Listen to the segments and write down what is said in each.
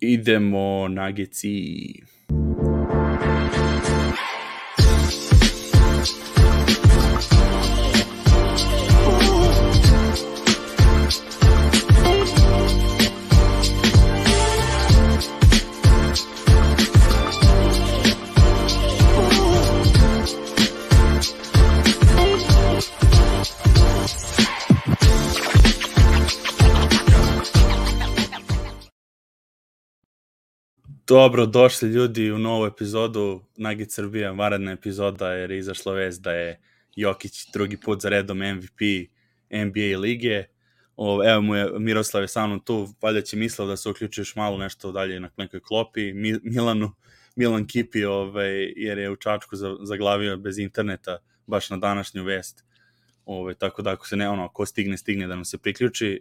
Idemo na Dobro, došli ljudi u novu epizodu Nugget Srbija, varadna epizoda jer je izašla vest da je Jokić drugi put za redom MVP NBA lige. O, evo mu je Miroslav je sa mnom tu, valjda će mislio da se uključi još malo nešto dalje na nekoj klopi. Mi, Milanu, Milan Kipi, ovaj, jer je u Čačku zaglavio bez interneta baš na današnju vest. Ovaj, tako da ako se ne, ono, ko stigne, stigne da nam se priključi.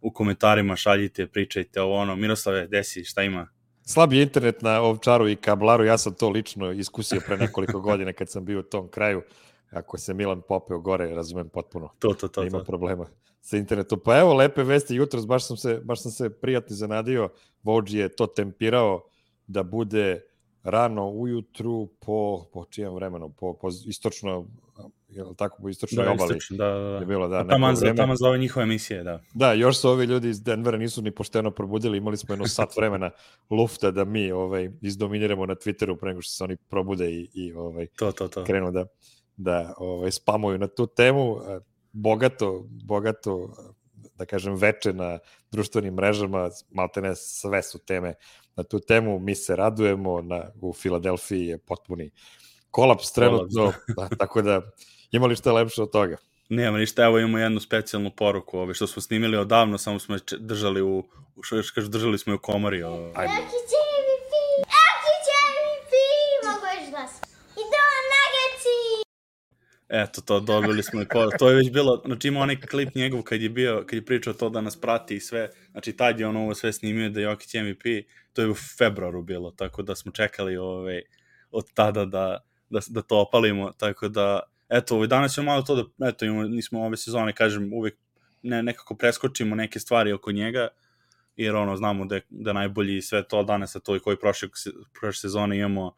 U komentarima šaljite, pričajte ovo ono. Miroslave, desi, šta ima? Slab je internet na Ovčaru i Kablaru, ja sam to lično iskusio pre nekoliko godina kad sam bio u tom kraju. Ako se Milan popeo gore, razumem potpuno. To, to, to. Ima to. problema sa internetom. Pa evo, lepe vesti jutros, baš sam se, baš sam se prijatno zanadio. Vođi je to tempirao da bude rano ujutru po, po čijem vremenu, po, po istočno je li tako, po istočnoj da, obali. Istočno, da, da, da. Je bilo, da, taman, za, taman za ove njihove emisije, da. Da, još su ovi ljudi iz Denvera nisu ni pošteno probudili, imali smo jedno sat vremena lufta da mi ovaj, izdominiramo na Twitteru pre nego što se oni probude i, i ovaj, to, to, to. krenu da, da ovaj, spamuju na tu temu. Bogato, bogato da kažem, veče na društvenim mrežama, malte ne sve su teme na tu temu, mi se radujemo, na, u Filadelfiji je potpuni kolaps trenutno, da, tako da ima li šta lepše od toga? Nema ništa, evo imamo jednu specijalnu poruku, ove, što smo snimili odavno, samo smo držali u, što još kažu, držali smo u komori. Ove. Ajde. Aki će MVP! Aki će MVP! Mogu još glas. I to nageci! Eto, to dobili smo i poruku. To je već bilo, znači ima onaj klip njegov kad je bio, kad je pričao to da nas prati i sve, znači tad je on ovo sve snimio da je Jokić MVP, to je u februaru bilo, tako da smo čekali ove, od tada da, da, da to opalimo, tako da eto, ovaj, danas ćemo malo to da, eto, imamo, nismo ove sezone, kažem, uvek ne, nekako preskočimo neke stvari oko njega, jer ono, znamo da je, da najbolji sve to danas, a to i koji prošle, prošle sezone imamo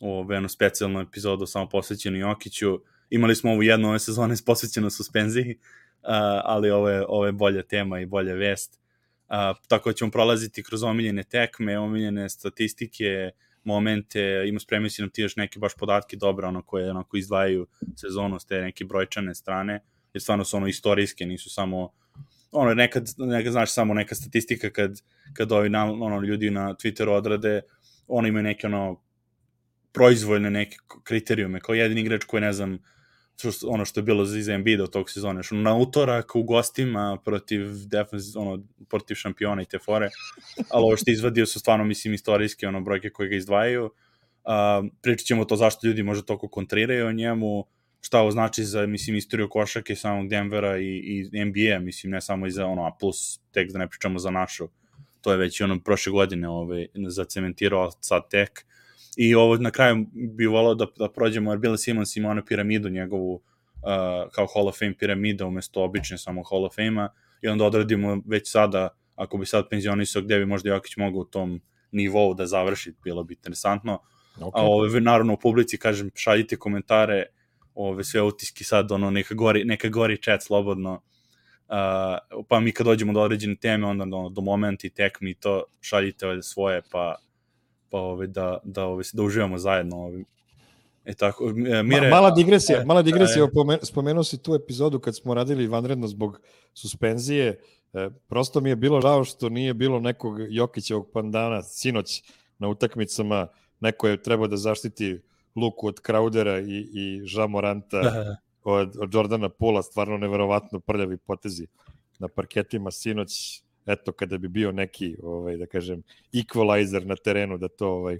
ove, jednu specijalnu epizodu samo posvećenu Jokiću, imali smo ovu jednu ove sezone posvećenu suspenziji, uh, ali ovo je, ovo je bolja tema i bolja vest. Uh, tako da ćemo prolaziti kroz omiljene tekme, omiljene statistike, momente, ima spremio si nam ti još neke baš podatke dobre, ono koje onako izdvajaju sezonu s te neke brojčane strane, jer stvarno su ono istorijske, nisu samo ono, nekad, nekad znaš samo neka statistika kad, kad ovi na, ono, ljudi na Twitteru odrade, ono imaju neke ono proizvoljne neke kriterijume, kao jedin igrač koji ne znam, ono što je bilo za Embiida od tog sezone, što na utorak u gostima protiv defensiv, ono, protiv šampiona i te fore, ali ovo što je izvadio su stvarno, mislim, istorijske ono, brojke koje ga izdvajaju. Uh, pričat ćemo to zašto ljudi možda toliko kontriraju o njemu, šta ovo znači za, mislim, istoriju košake samog Denvera i, i NBA, mislim, ne samo i za ono, a plus, tek da ne pričamo za našu, to je već ono prošle godine ovaj, zacementirao sad tek. I ovo na kraju bi volao da, da prođemo, jer Bill Simmons ima onu piramidu njegovu, uh, kao Hall of Fame piramida umesto obične samo Hall of Fame-a i onda odradimo već sada, ako bi sad penzionisao gde bi možda Jokić mogao u tom nivou da završi, bilo bi interesantno. Okay. A ove, naravno u publici, kažem, šaljite komentare, ove, sve utiski sad, ono, neka gori, neka gori chat slobodno, uh, pa mi kad dođemo do određene teme, onda do, do momenta i tekmi to šaljite svoje, pa pa ove, da, da, ove, da uživamo zajedno. Ove. E tako, Mire, mala digresija, e, mala digresija, e, spomenuo si tu epizodu kad smo radili vanredno zbog suspenzije, e, prosto mi je bilo žao što nije bilo nekog Jokićevog pandana sinoć na utakmicama, neko je trebao da zaštiti Luku od Kraudera i, i Žamoranta od, od Jordana Pula, stvarno neverovatno prljavi potezi na parketima sinoć, eto kada bi bio neki ovaj da kažem equalizer na terenu da to ovaj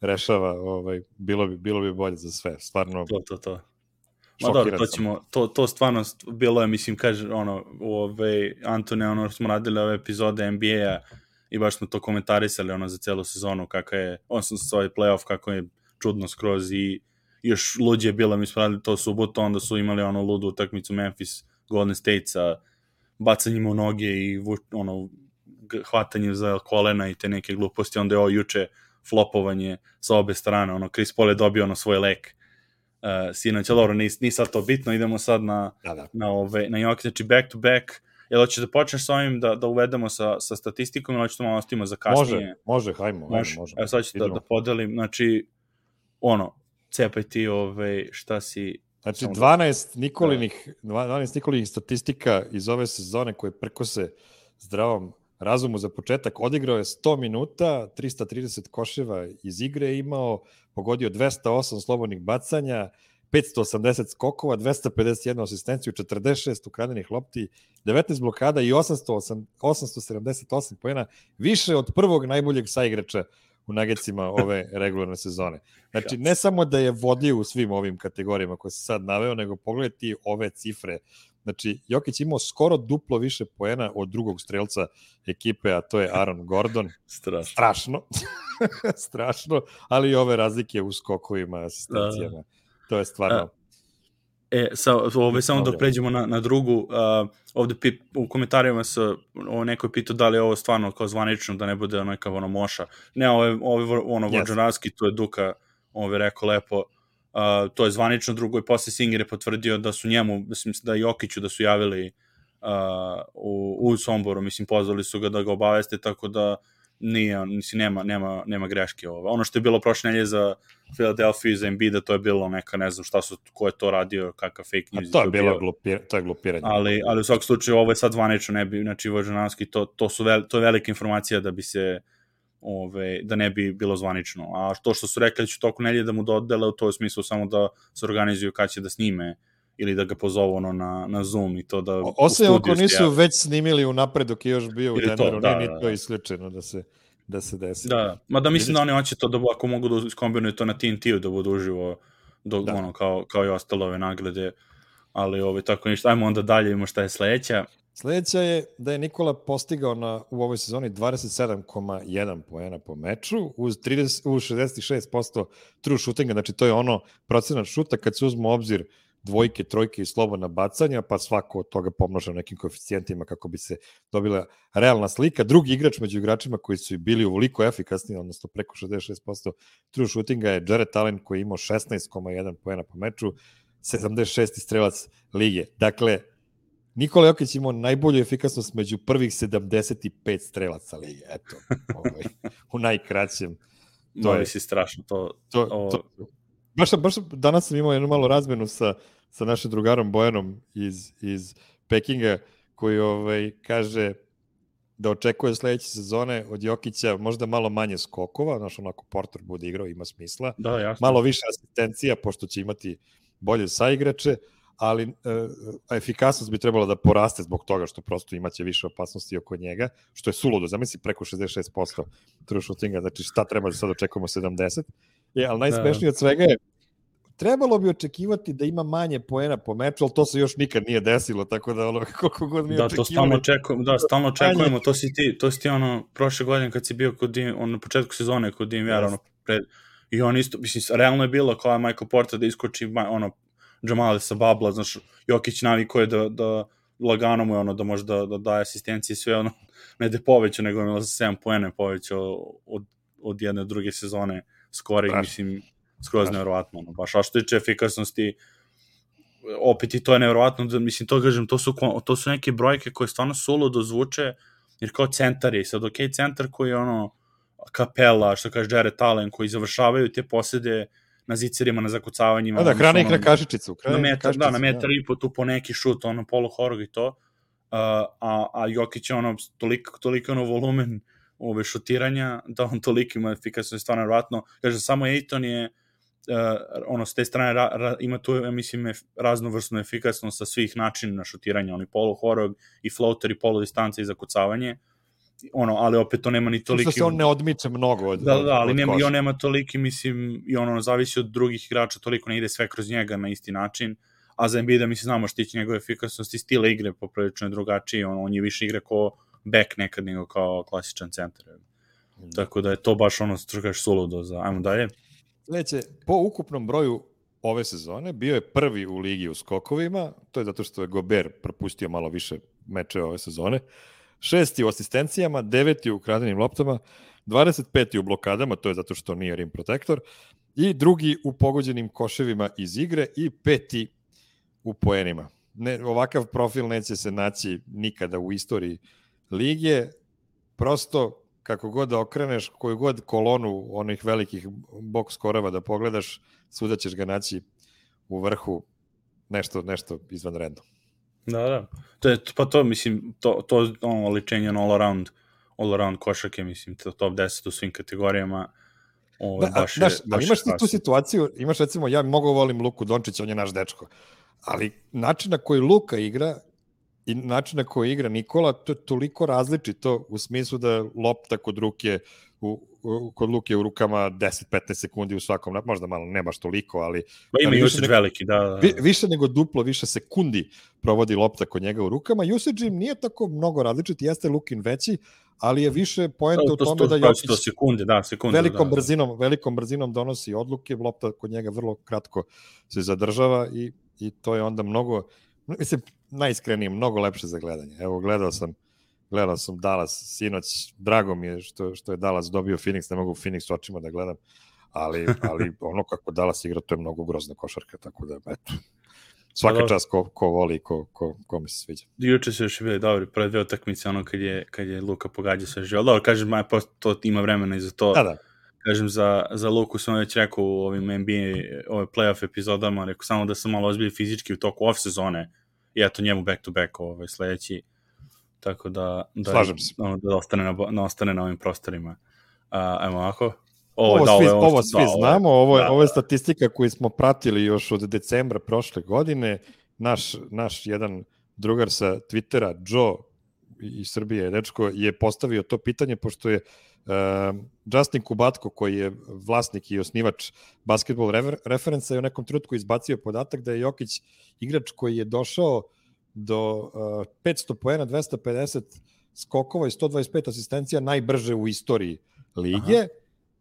rešava, ovaj bilo bi bilo bi bolje za sve. Stvarno to to to. Ma dobro, to ćemo, to, to stvarno bilo je, mislim, kaže, ono, u ove, Antone, ono, smo radili ove epizode NBA-a i baš smo to komentarisali, ono, za celu sezonu, kakav je, on sam sa ovaj playoff, kako je čudno skroz i još luđe je bilo, mi smo radili to subotu, onda su imali ono ludu utakmicu Memphis Golden State sa bacanjima u noge i ono, hvatanjem za kolena i te neke gluposti, onda je ovo juče flopovanje sa obe strane, ono, Chris Paul je dobio ono svoj lek uh, sinoć, ali dobro, nis, nije sad to bitno, idemo sad na, Da, da. na, ove, na Jokić, znači back to back, jel hoćeš da počneš sa ovim da, da uvedemo sa, sa statistikom ili hoćeš da malo ostavimo za kasnije? Može, može, hajmo, Može. hajmo, može. Evo sad ću da, da podelim, znači, ono, cepaj ti, ove, šta si... Znači, Samo da- 12 Nikolinih, 12 Nikolinih statistika iz ove sezone koje prkose zdravom razumu za početak. Odigrao je 100 minuta, 330 koševa iz igre je imao, pogodio 208 slobodnih bacanja, 580 skokova, 251 asistenciju, 46 ukradenih lopti, 19 blokada i 808, 878 pojena, više od prvog najboljeg saigrača u nagecima ove regularne sezone. Znači, ne samo da je vodio u svim ovim kategorijama koje se sad naveo, nego pogledajte ove cifre. Znači, Jokić imao skoro duplo više poena od drugog strelca ekipe, a to je Aaron Gordon. Strašno. Strašno. Strašno, ali i ove razlike u skokovima, asistencijama. To je stvarno... E, sa, ove, samo dok pređemo na, na drugu, uh, ovde pi, u komentarima se ovo neko je pitao da li je ovo stvarno kao zvanično, da ne bude ono kao ono moša. Ne, ovo je, ovo je ono Jeste. Vođanarski, to je Duka ovo je rekao lepo, uh, to je zvanično, drugo je posle Singer je potvrdio da su njemu, mislim da je Jokiću da su javili uh, u, u Somboru, mislim pozvali su ga da ga obaveste, tako da nije, mislim, nema, nema, nema greške ovo. Ono što je bilo prošle nelje za Philadelphia i za Embiida, to je bilo neka, ne znam šta su, ko je to radio, kakav fake A news. to je bilo glupir, to je glupiranje. Ali, ali u svakom slučaju ovo je sad zvanično, ne bi, znači Vođananski, to, to, su vel, to je velika informacija da bi se ove, da ne bi bilo zvanično. A to što su rekli da će toku nelje da mu dodele, to je u smislu samo da se organizuju kad će da snime ili da ga pozovu ono na, na Zoom i to da... O- u Osim ako nisu javi. već snimili unapred dok je još bio u to, Denveru, da, nije da, to da. isključeno da se, da se desi. Da. Ma da mislim da oni hoće to da ako mogu da iskombinuju to na TNT-u da budu uživo do, Da. ono, kao, kao i ostale ove nagrade ali ovaj, tako ništa, ajmo onda dalje, imamo šta je sledeća. Sledeća je da je Nikola postigao na, u ovoj sezoni 27,1 poena po meču uz, 30, uz 66% true shootinga, znači to je ono procenat šuta kad se uzme u obzir dvojke, trojke i slobodna bacanja, pa svako od toga pomnoža nekim koeficijentima kako bi se dobila realna slika. Drugi igrač među igračima koji su bili uvoliko efikasni, odnosno preko 66% true shootinga je Jared Allen koji je imao 16,1 poena po meču, 76. strelac lige. Dakle, Nikola Jokić imao najbolju efikasnost među prvih 75 strelaca lige. Eto, ovaj, u najkraćem. To To je si strašno, to, To, O- to, baš, baš danas sam imao jednu malu razmenu sa, sa našim drugarom Bojanom iz, iz Pekinga, koji ovaj, kaže da očekuje sledeće sezone od Jokića možda malo manje skokova, znaš, onako Porter bude igrao, ima smisla, da, jasno. malo više asistencija, pošto će imati bolje saigrače, ali e, efikasnost bi trebala da poraste zbog toga što prosto imaće više opasnosti oko njega, što je suludo, zamisli preko 66% true shootinga, znači šta treba da sad očekujemo 70, je, ali najsmešnije od svega je trebalo bi očekivati da ima manje poena po meču, ali to se još nikad nije desilo, tako da ono, koliko god mi Da, to stalno očekivali, očekujemo, da, stalno očekujemo, to si ti, to si ti ono, prošle godine kad si bio kod Dim, on na početku sezone kod DMR, Jeste. ono, pred, i on isto, mislim, realno je bilo kao je Michael Porter da iskoči, ono, Jamal sa babla, znaš, Jokić naviko je da, da lagano mu je ono, da može da, da daje asistencije i sve, ono, ne da je povećao, nego je za 7 poena povećao od, od jedne druge sezone skore, Strašno. mislim, skroz nevjerovatno, ono, baš, a što tiče efikasnosti, opet i to je nevjerovatno, da, mislim, to kažem, to su, to su neke brojke koje stvarno suludo zvuče, jer kao centar je, sad ok, centar koji je ono, kapela, što kaže Jared Allen, koji završavaju te posede na zicerima, na zakucavanjima. Da, da, hrana ih ono, na kašičicu. na ih metar, kašičicu, da, na metar i po tu po neki šut, ono, polu horog i to. Uh, a, a Jokić je ono, toliko, toliko ono volumen ove šutiranja, da on toliko ima efikasnost, stvarno nevjerojatno. Kaže, samo Ejton je uh, ono, s te strane ra, ra, ima tu, ja mislim, ef, raznovrsnu efikasnost sa svih načina šutiranja, oni polu horog i floater i polu distanca i zakucavanje. Ono, ali opet to nema ni Što toliki... se on ne odmiče mnogo od Da, da, da, ali nema, i on nema toliki, mislim, i ono, zavisi od drugih igrača, toliko ne ide sve kroz njega na isti način, a za Embiida, mislim, znamo štići njegove efikasnost i stila igre poprilično je drugačiji, on, on je više igra kao back nekad nego kao klasičan centar. Tako da je to baš ono, što kažeš, suludo za... Ajmo dalje. Sledeće, po ukupnom broju ove sezone bio je prvi u ligi u skokovima, to je zato što je Gober propustio malo više mečeva ove sezone, šesti u asistencijama, deveti u ukradenim loptama, 25. u blokadama, to je zato što nije rim protektor, i drugi u pogođenim koševima iz igre i peti u poenima. Ne, ovakav profil neće se naći nikada u istoriji lige, prosto kako god da okreneš, koju god kolonu onih velikih box skorava da pogledaš, svuda ćeš ga naći u vrhu nešto, nešto izvanredno. Da, da. To je, pa to, mislim, to, to ono ličenje na all around, all around košake, mislim, to top 10 u svim kategorijama. Ovo, da, baš je, baš imaš ti tu situaciju, imaš recimo, ja mnogo volim Luku Dončića, on je naš dečko, ali način na koji Luka igra i način na koji igra Nikola, to je toliko različito u smislu da lopta kod ruke u, u, kod Luke u rukama 10-15 sekundi u svakom, možda malo ne baš toliko, ali... Ba ima usage nego, veliki, da, da, da. Vi, više nego duplo, više sekundi provodi lopta kod njega u rukama. Usage im nije tako mnogo različit, jeste Lukin veći, ali je više poenta da, u tome da Jokić to sekunde, da, sekunde, velikom da, da. brzinom, velikom brzinom donosi odluke, lopta kod njega vrlo kratko se zadržava i, i to je onda mnogo, mislim, najiskrenije, mnogo lepše za gledanje. Evo, gledao sam gledao sam Dallas sinoć, drago mi je što, što je Dallas dobio Phoenix, ne mogu Phoenix očima da gledam, ali, ali ono kako Dallas igra, to je mnogo grozna košarka, tako da, eto, svaka da, čast ko, ko voli ko, ko, ko mi se sviđa. Juče su još bili dobri, prve dve utakmice, ono kad je, kad je Luka pogađa sve živo. Dobro, kažem, maj, to ima vremena i za to. Da, da. Kažem, za, za Luku sam već rekao u ovim NBA, ove playoff epizodama, rekao samo da sam malo ozbilj fizički u toku off sezone i eto njemu back to back ovaj, sledeći tako da, da, Slažem se. Ono, da ostane na, da ostane na ovim prostorima. A, ajmo ovako. Ovo, ovo, da, svi, ovo, ovo svi da, znamo, ovo, da, ovo je statistika koju smo pratili još od decembra prošle godine. Naš, naš jedan drugar sa Twittera, Joe iz Srbije, dečko, je postavio to pitanje, pošto je uh, Justin Kubatko, koji je vlasnik i osnivač basketball refer referenca, je u nekom trutku izbacio podatak da je Jokić igrač koji je došao do uh, 500 poena, 250 skokova i 125 asistencija najbrže u istoriji lige. Aha.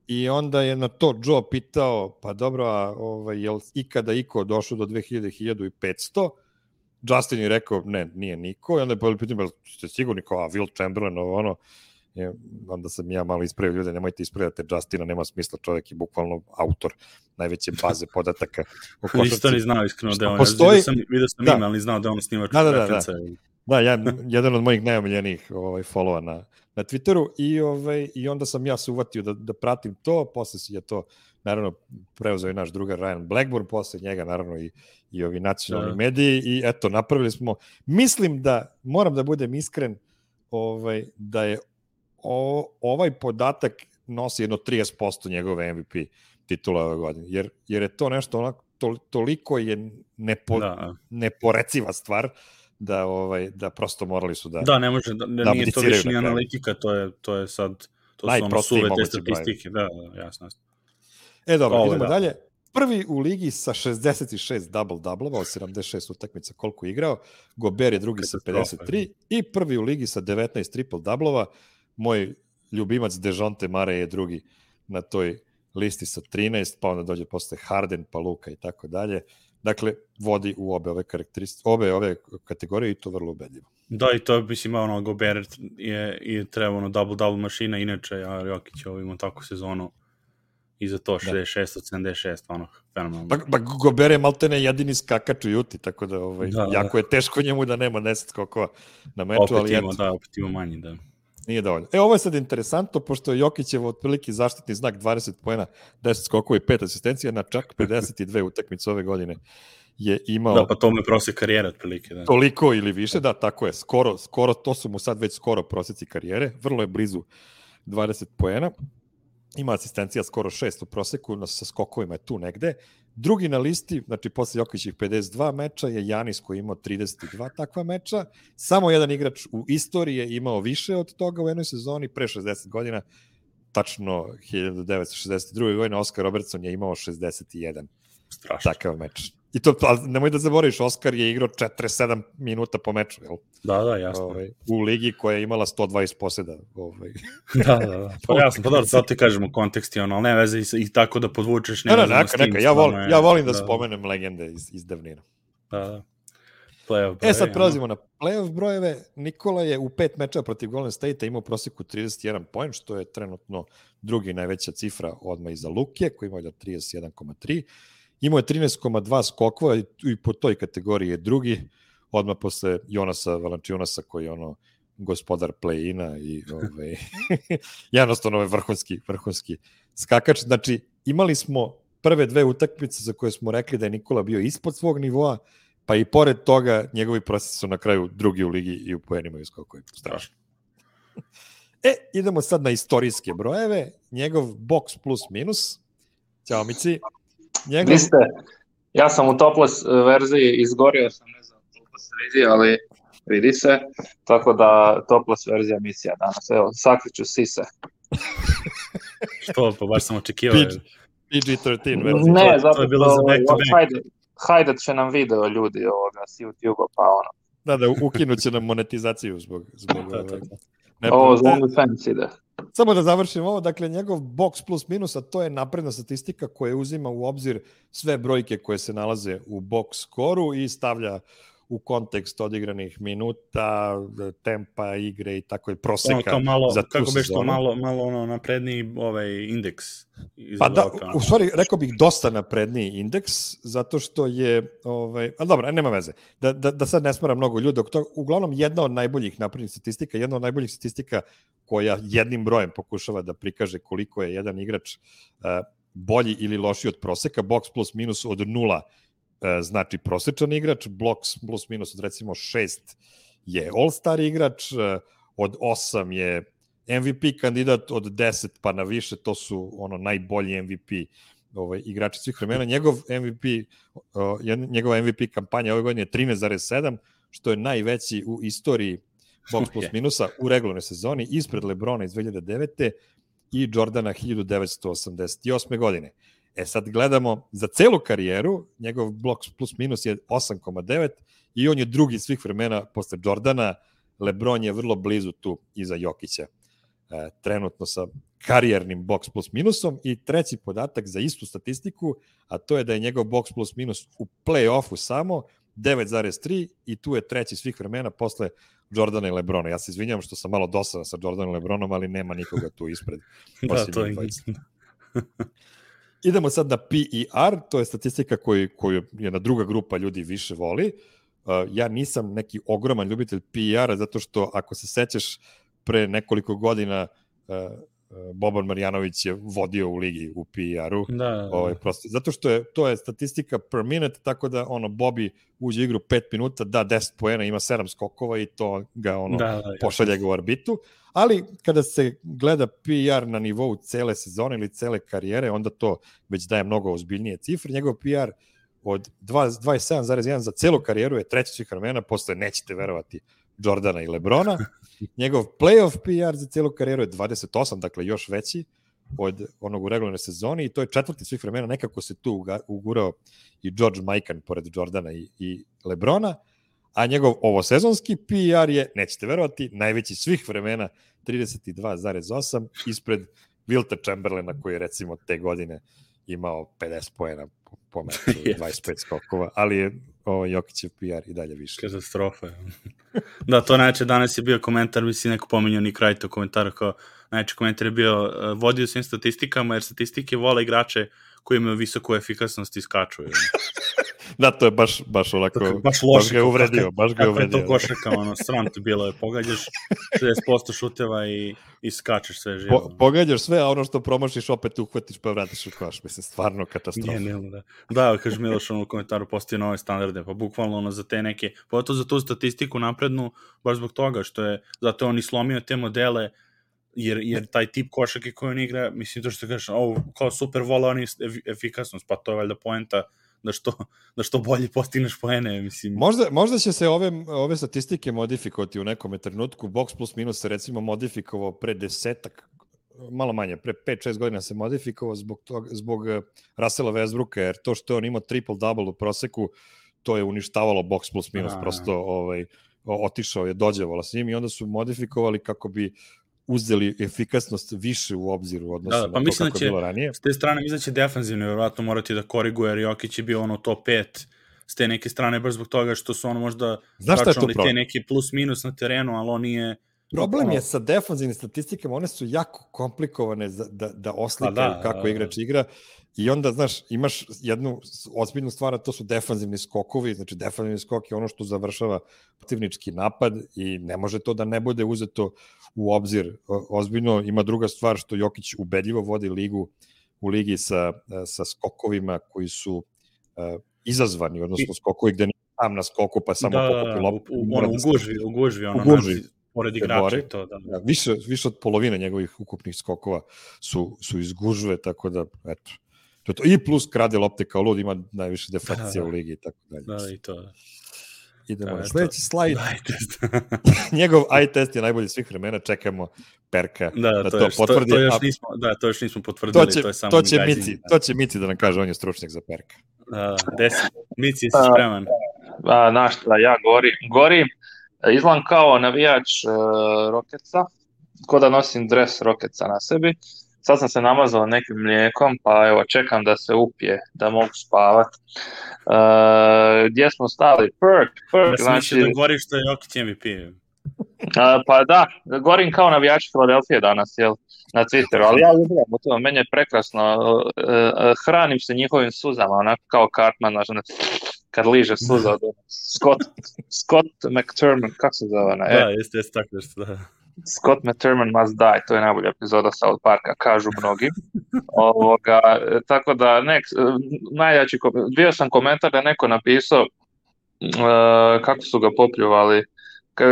I onda je na to Joe pitao, pa dobro, a ovaj, je li ikada iko došao do 2000, 1500? Justin je rekao, ne, nije niko. I onda je bilo pitanje, ste sigurni kao, a Will Chamberlain, ovo ono, je, onda sam ja malo ispravio ljude, nemojte ispravljati Justina, nema smisla, čovjek je bukvalno autor najveće baze podataka košarci. Isto ni znao iskreno da on, postoji... vidio sam, vidio sam da. ime, ali znao da on snimač da, da, da, da. da, ja, jedan od mojih najomiljenijih ovaj, followa na, na Twitteru i, ovaj, i onda sam ja se uvatio da, da pratim to, posle si je to naravno preuzeo i naš drugar Ryan Blackburn, posle njega naravno i, i ovi nacionalni da. mediji i eto, napravili smo, mislim da, moram da budem iskren, ovaj, da je o, ovaj podatak nosi jedno 30% njegove MVP titula ove godine, jer, jer je to nešto onako, to, toliko je nepo, da. neporeciva stvar da ovaj da prosto morali su da Da, ne može da, da nije to više ni analitika, to je to je sad to su ono suve te statistike, da, da, jasno. E dobro, Ovo, idemo da. dalje. Prvi u ligi sa 66 double-doublova, od 76 utakmica koliko je igrao, Gober je drugi sa 53 i prvi u ligi sa 19 triple-doublova, moj ljubimac Dejonte Mare je drugi na toj listi sa 13, pa onda dođe posle Harden, pa Luka i tako dalje. Dakle, vodi u obe ove karakteristike, obe ove kategorije i to vrlo ubedljivo. Da, i to bi si imao ono, Gobert je, je treba ono double-double mašina, inače, a Jokić ovo ima takvu sezonu i za to 66 da. od 76, ono, fenomenalno. Pa, pa Gober je maltene jedini skakač u Juti, tako da ovaj, da, jako da. je teško njemu da nema 10 skokova na meču, opet ali ima, Da, opet ima manji, da. Nije dovoljno. E, ovo je sad interesantno, pošto je Jokićev otprilike zaštitni znak 20 poena, 10 skokova i 5 asistencija na čak 52 utakmice ove godine je imao... Da, pa to mu je prosjek karijere otprilike. Da. Toliko ili više, da, tako je. Skoro, skoro, to su mu sad već skoro prosjeci karijere. Vrlo je blizu 20 poena. Ima asistencija skoro 6 u proseku, sa skokovima je tu negde. Drugi na listi, znači posle Jokićih 52 meča je Janis koji je imao 32 takva meča. Samo jedan igrač u istoriji je imao više od toga u jednoj sezoni pre 60 godina. Tačno 1962. godine Oscar Robertson je imao 61 Strašno. takav meč. I to, ali nemoj da zaboraviš, Oskar je igrao 47 minuta po meču, jel? Da, da, jasno. Ovaj, u ligi koja je imala 120 poseda. Ovaj. da, da, da. Pa jasno, pa dobro, sad ti kažemo kontekst, ono, ali ne veze i, i tako da podvučeš. Ne, ne, neka, neka, ja volim, ja volim da, da spomenem legende iz, iz davnina. Da, da. Playoff E sad prelazimo na playoff brojeve. Nikola je u pet mečeva protiv Golden State-a imao proseku 31 poen, što je trenutno drugi najveća cifra odmah iza Luke, koji ima da 31,3. Imao je 13,2 skokova i, po toj kategoriji je drugi, odmah posle Jonasa Valančionasa koji je ono gospodar play-ina i ovaj, jednostavno ovaj vrhunski, vrhunski skakač. Znači, imali smo prve dve utakmice za koje smo rekli da je Nikola bio ispod svog nivoa, pa i pored toga njegovi prosjeci su na kraju drugi u ligi i u poenima i skokovima. Strašno. E, idemo sad na istorijske brojeve. Njegov box plus minus. Ćao, Mici. Njegov... Vi ste, ja sam u topless verziji izgorio sam, ne znam se vidi, ali vidi se, tako da topless verzija misija danas. Evo, sakriću sise. Što, pa baš sam očekivao. PG, PG-13 verzija. Ne, to zato je bilo za što back to back. hajde, hajde će nam video ljudi ovoga s YouTube-a, pa ono. Da, da, ukinut će nam monetizaciju zbog... zbog Da, da, da. ne, Ovo za e, OnlyFans ide. Samo da završim ovo, dakle njegov box plus minus, a to je napredna statistika koja uzima u obzir sve brojke koje se nalaze u box skoru i stavlja u kontekst odigranih minuta, tempa igre i tako je Ono, proseka kao malo, za tu kako bi što malo, malo ono napredniji ovaj indeks. Pa da, kao. u stvari, rekao bih dosta napredniji indeks, zato što je, ovaj, a dobro, nema veze, da, da, da sad ne smara mnogo ljudi, toga, uglavnom jedna od najboljih naprednih statistika, jedna od najboljih statistika koja jednim brojem pokušava da prikaže koliko je jedan igrač uh, bolji ili lošiji od proseka, box plus minus od nula znači prosečan igrač, box plus minus od recimo šest je all-star igrač, uh, od 8 je MVP kandidat od 10 pa na više, to su ono najbolji MVP ovaj, igrači svih vremena. Njegov MVP, uh, njegova MVP kampanja ove godine je 13,7, što je najveći u istoriji box plus minusa u regularnoj sezoni, ispred Lebrona iz 2009. i Jordana 1988. godine. E sad gledamo za celu karijeru, njegov box plus minus je 8,9 i on je drugi svih vremena posle Jordana, Lebron je vrlo blizu tu iza Jokića e, trenutno sa karijernim box plus minusom i treći podatak za istu statistiku, a to je da je njegov box plus minus u play-offu samo 9,3 i tu je treći svih vremena posle Jordana i Lebrona. Ja se izvinjam što sam malo dosadan sa Jordanom i Lebronom, ali nema nikoga tu ispred. Da, to je. Idemo sad na PER, to je statistika koju, koju jedna druga grupa ljudi više voli. Uh, ja nisam neki ogroman ljubitelj PR-a, zato što ako se sećaš pre nekoliko godina uh, Boban Marjanović je vodio u ligi u PR-u. Da, da, da. Ovaj, prosto, zato što je, to je statistika per minute, tako da ono, Bobby uđe u igru 5 minuta, da 10 poena, ima 7 skokova i to ga ono, da, da, pošalje ga u arbitu. Ali kada se gleda PR na nivou cele sezone ili cele karijere, onda to već daje mnogo ozbiljnije cifre. Njegov PR od 27,1 za celu karijeru je treći svih vremena, posle nećete verovati Jordana i Lebrona. Njegov playoff PR za celu karijeru je 28, dakle još veći od onog u regularnoj sezoni i to je četvrti svih vremena, nekako se tu ugurao i George Mikan pored Jordana i, i Lebrona, a njegov ovosezonski PR je, nećete verovati, najveći svih vremena 32,8 ispred Wilta Chamberlaina koji je recimo te godine imao 50 poena po, meču, Jeste. 25 skokova, ali je ovo Jokićev PR i dalje više. Katastrofa. da, to najče danas je bio komentar, mislim neko pominjao ni kraj to komentara kao najče komentar je bio uh, vodio svim statistikama jer statistike vole igrače koji imaju visoku efikasnost i skaču. Da, to je baš, baš onako, baš, baš loše. baš ga je kako- uvredio, baš ga je Kako je to uvredio. košarka, ono, sram te bilo je, pogađaš 60% šuteva i, i skačeš sve živo. Po, pogađaš sve, a ono što promašiš opet uhvatiš pa vratiš u koš. Mislim, stvarno katastrofa. Nije, nije, da. Da, kaže Miloš ono u komentaru postoji nove standarde, pa bukvalno ono za te neke, pogotovo za tu statistiku naprednu, baš zbog toga što je, zato je on i slomio te modele, jer, jer taj tip košake koji on igra, mislim to što kažeš, ovo kao super vola ef- efikasnost, pa to je valjda poenta da što, da što bolje postigneš poene, mislim. Možda, možda će se ove, ove statistike modifikovati u nekom trenutku. Box plus minus se recimo modifikovao pre desetak, malo manje, pre 5-6 godina se modifikovao zbog, toga, zbog eh, Russella Westbrooka, jer to što je on imao triple-double u proseku, to je uništavalo box plus minus, A. prosto ovaj, otišao je, dođevalo s njim i onda su modifikovali kako bi uzeli efikasnost više u obzir u odnosu Da, da, pa na to mislim da kako će- je bilo ranije. S te strane mislim da će defanzivno vjerovatno morati da koriguje, jer Jokić je bio ono top 5 s te neke strane, baš zbog toga što su ono možda Znaš računali te neke plus minus na terenu, ali on nije... Problem je sa defanzivnim statistikama, one su jako komplikovane za, da, da oslikaju Pa da, kako da, igrač igra i onda, znaš, imaš jednu ozbiljnu stvar, a to su defanzivni skokovi, znači defanzivni skok je ono što završava protivnički napad i ne može to da ne bude uzeto u obzir ozbiljno. Ima druga stvar što Jokić ubedljivo vodi ligu u ligi sa, sa skokovima koji su uh, izazvani, odnosno skokovi gde nije sam na skoku pa samo da, pokupi u, loptu. u, ono, da u gužvi, u gužvi, ono, U gužvi znači, pored igrača to, da. Da, više, više od polovine njegovih ukupnih skokova su, su iz gužve, tako da, eto. To to. I plus krade lopte kao lud, ima najviše defakcija Da, u ligi i tako dalje. Da, i to. Da. Idemo da, na sledeći slajd. Njegov eye test je najbolji svih vremena, čekamo Perka da, da to, to još, potvrdi. To, to, još nismo, da, to još nismo potvrdili, to to, će, je samo to će gađenje, Mici, da. to će Mici da nam kaže, on je stručnjak za Perka. Da, desi, Mici, jesi A, spreman? A, znaš šta, ja gori, gori, izgledam kao navijač uh, Rokeca, ko da nosim dres Rokeca na sebi. Sad sam se namazao nekim mlijekom, pa evo, čekam da se upije, da mogu spavat. Uh, gdje smo stali? Perk, Perk, Da mislio znači, da goriš što je Jokić MVP. a, pa da, gorim kao navijač Filadelfije danas, jel, na Twitteru, ali ja uživam u tome, meni je prekrasno, uh, uh, hranim se njihovim suzama, onako kao Cartman, ono, kad liže suza od Scott, Scott McTermott, kako se zove ona? Da, E, jeste, jeste tako što da. Scott McTermott must die, to je najbolja epizoda South Parka, kažu mnogi. Ovoga, e, tako da, nek, e, najjači, bio sam komentar da neko napisao e, kako su ga popljuvali.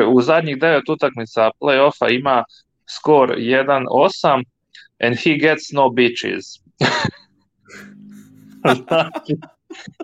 U zadnjih devet utakmica play-offa ima skor 1-8 and he gets no bitches. Znači,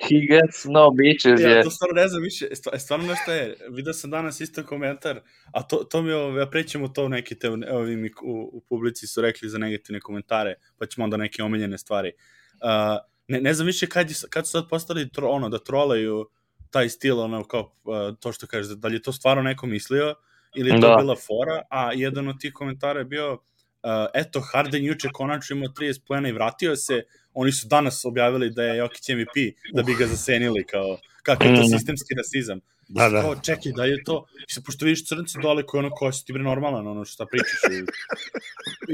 he gets no bitches Ja, je... to stvarno ne znam više, stva- stvarno nešto je, vidio sam danas isto komentar, a to, to mi je, ja prećemo to neki te, evo vi mi u, u publici su rekli za negativne komentare, pa ćemo onda neke omiljene stvari. Uh, ne, ne znam više kad, je, kad su sad postali tro, ono, da trolaju taj stil, ono, kao uh, to što kažeš, da li je to stvarno neko mislio, ili je to Da. bila fora, a jedan od tih komentara je bio, uh, eto, Harden juče konačno imao 30 pojena i vratio se, oni su danas objavili da je Jokić MVP, da bi ga zasenili, kao, kakav je to Mm. sistemski rasizam. Da, da. Kao, čekaj, da je to, i se, pošto vidiš crnci dole koji ono, ko si ti bre normalan, ono šta pričaš. I,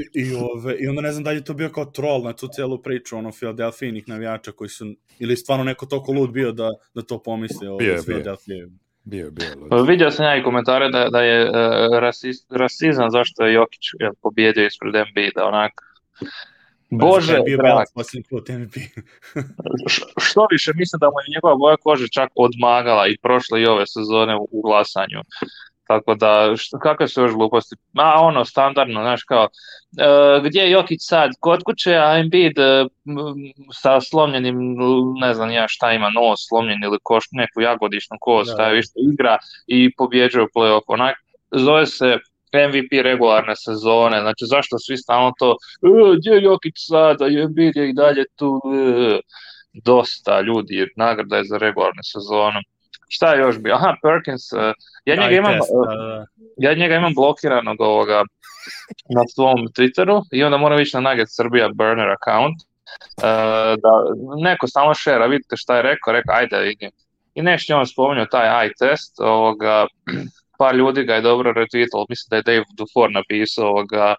i, i, ove, I onda ne znam da li je to bio kao troll na tu celu priču, ono, Filadelfijinih navijača koji su, ili stvarno neko toliko lud bio da, da to pomisli je, iz bio. Bio, bio. lud. Vidio sam ja i komentare da, da je uh, rasis, rasizam zašto je Jokić pobjedio ispred Embiida, onak. Bože, je bio drag, put MVP. što više, mislim da mu je njegova boja kože čak odmagala i prošle i ove sezone u, glasanju. Tako da, što, kakve su još gluposti? Ma, ono, standardno, znaš, kao, e, gdje je Jokić sad? Kod kuće, a Embiid e, sa slomljenim, ne znam ja šta ima, nos slomljen ili koš, neku jagodišnu kost, Da. šta je više, igra i pobjeđuje u play-off. Onak, zove se MVP regularne sezone, znači zašto svi stalno to, e, gdje je Jokić sad, a Embiid je i dalje tu, e, dosta ljudi, nagrada je za regularnu sezonu. Šta je još bio? Aha, Perkins, e, ja njega imam, test, e, da, da. ja njega imam blokiranog ovoga na svom Twitteru i onda moram ići na Nugget Srbija burner account e, da neko samo šera, vidite šta je rekao, rekao ajde vidim. I nešto je on spomenuo taj eye test, ovoga, par ljudi ga je dobro retweetalo, mislim da je Dave Dufour napisao ovoga,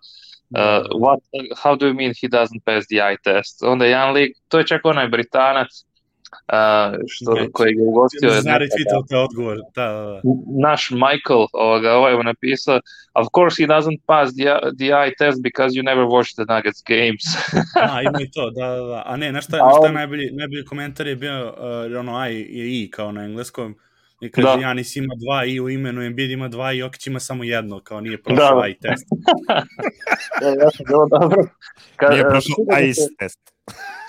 Uh, what, how do you mean he doesn't pass the eye test? Onda je jedan lik, to je čak onaj Britanac, uh, što, Ok. koji je ugostio zna retweetao te odgovor, da, da, da. naš Michael, ovoga, ovaj je napisao, of course he doesn't pass the, the eye test because you never watch the Nuggets games. A, ima i to, da, da, da. A ne, znaš šta, A znaš šta najbolji, najbolji komentar je bio, uh, ono, I je I, kao na engleskom, i kaže, Da. Janis ima dva I u imenu, Embiid ima dva I, Jokić ima samo jedno, kao nije prošao Da. I test. ja, ja sam bilo dobro. Kad, Nije e, prošao se- test.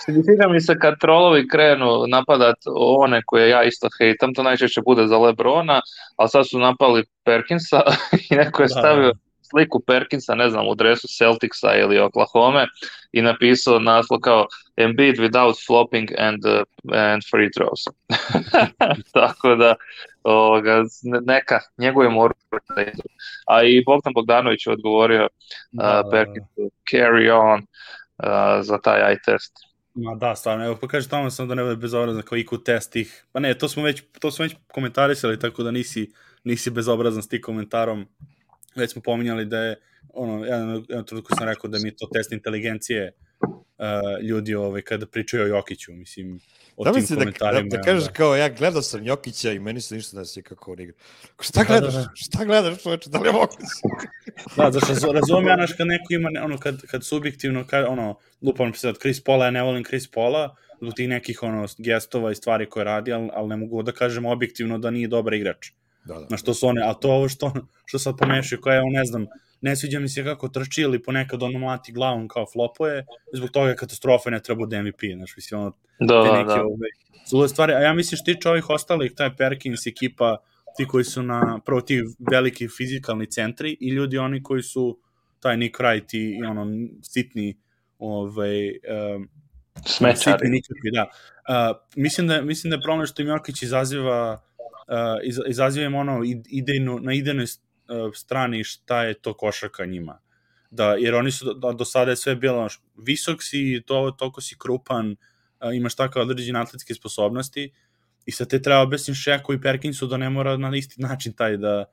Sviđa mi se kad trolovi krenu napadat one koje ja isto hejtam, to najčešće bude za Lebrona, ali sad su napali Perkinsa i neko je Da, stavio da. Sliku Perkinsa, ne znam, u dresu Celticsa ili Oklahoma i napisao naslov kao Embiid without flopping and, uh, and free throws. Tako da, ovoga, ne- neka, njegove moru. A i Bogdan Bogdanović je odgovorio Da, uh, Perkinsu carry on uh, za taj eye test. Ma da, stvarno, evo pa kaže tamo sam da ne bude bezobrazan kao IQ test tih, pa ne, to smo već, to smo već komentarisali, tako da nisi, nisi bezobrazan s tim komentarom, već smo pominjali da je, ono, jedan, jedan trenutku sam rekao da mi to test inteligencije uh, ljudi ovaj, kada pričaju o Jokiću, mislim, o Da tim misli da, da, komentarima. da kažeš onda- kao ja gledao sam Jokića i meni se ništa ne svi kako on igra. Ko, Šta Da, da, gledaš? da. Šta gledaš čoveče? Da li je moguće? Da, zašto razu- razumem ja, znaš, kad neko ima, ono, kad, kad subjektivno, kad, ono, lupam se sad, Chris Paula, ja ne volim Chris Paula, zbog tih nekih, ono, gestova i stvari koje radi, ali, ali ne mogu da kažem objektivno da nije dobar igrač. Da, da. Na što su one, a to ovo što, što sad pomešaju, koja je, ne znam, ne sviđa mi se kako trči ili ponekad ono mlati glavom kao flopuje, zbog toga je katastrofa i ne treba bude MVP, znaš, mislim, ono, Da, te da, neke da. ove, zle stvari, a ja mislim što tiče ovih ostalih, taj Perkins ekipa, ti koji su na, prvo ti veliki fizikalni centri i ljudi oni koji su taj Nick Wright i, i ono sitni ovaj, um, Smećari. sitni nikakvi, da. Uh, mislim, da, mislim da je problem što im Jokić izaziva uh, iz, izaziva im ono id- idejnu, na idejnoj uh, strani šta je to košarka njima. Da, jer oni su do, do sada je sve bilo visok si, to, toliko si krupan, uh, imaš takve određene atletske sposobnosti i sad te treba objasnim Šeku i Perkinsu da ne mora na isti način taj da,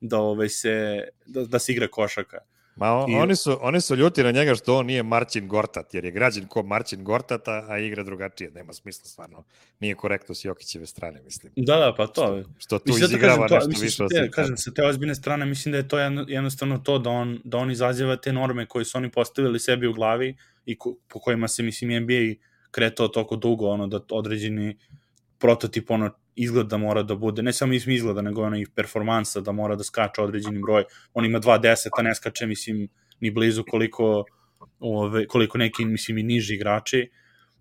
da, ovaj se, da, da se igra košarka. Ma on, I- oni, su, oni su ljuti na njega što on nije Marcin Gortat, jer je građen ko Marcin Gortat, a igra drugačije. Nema smisla stvarno. Nije korektno s Jokićeve strane, mislim. Da, da, pa to. Što tu Mislim, zato izigrava kažem, to, nešto mislim, više od te, kažem, sa te ozbiljne strane, mislim da je to jedno, jednostavno to da on, da on izaziva te norme koje su oni postavili sebi u glavi i ko, po kojima se, mislim, NBA kretao toliko dugo, ono, da određeni prototip, ono, izgled da mora da bude, ne samo mislim izgleda, nego ono i performansa da mora da skače određeni broj. On ima 2.10, a ne skače, mislim, ni blizu koliko, ove, koliko neki, mislim, i niži igrači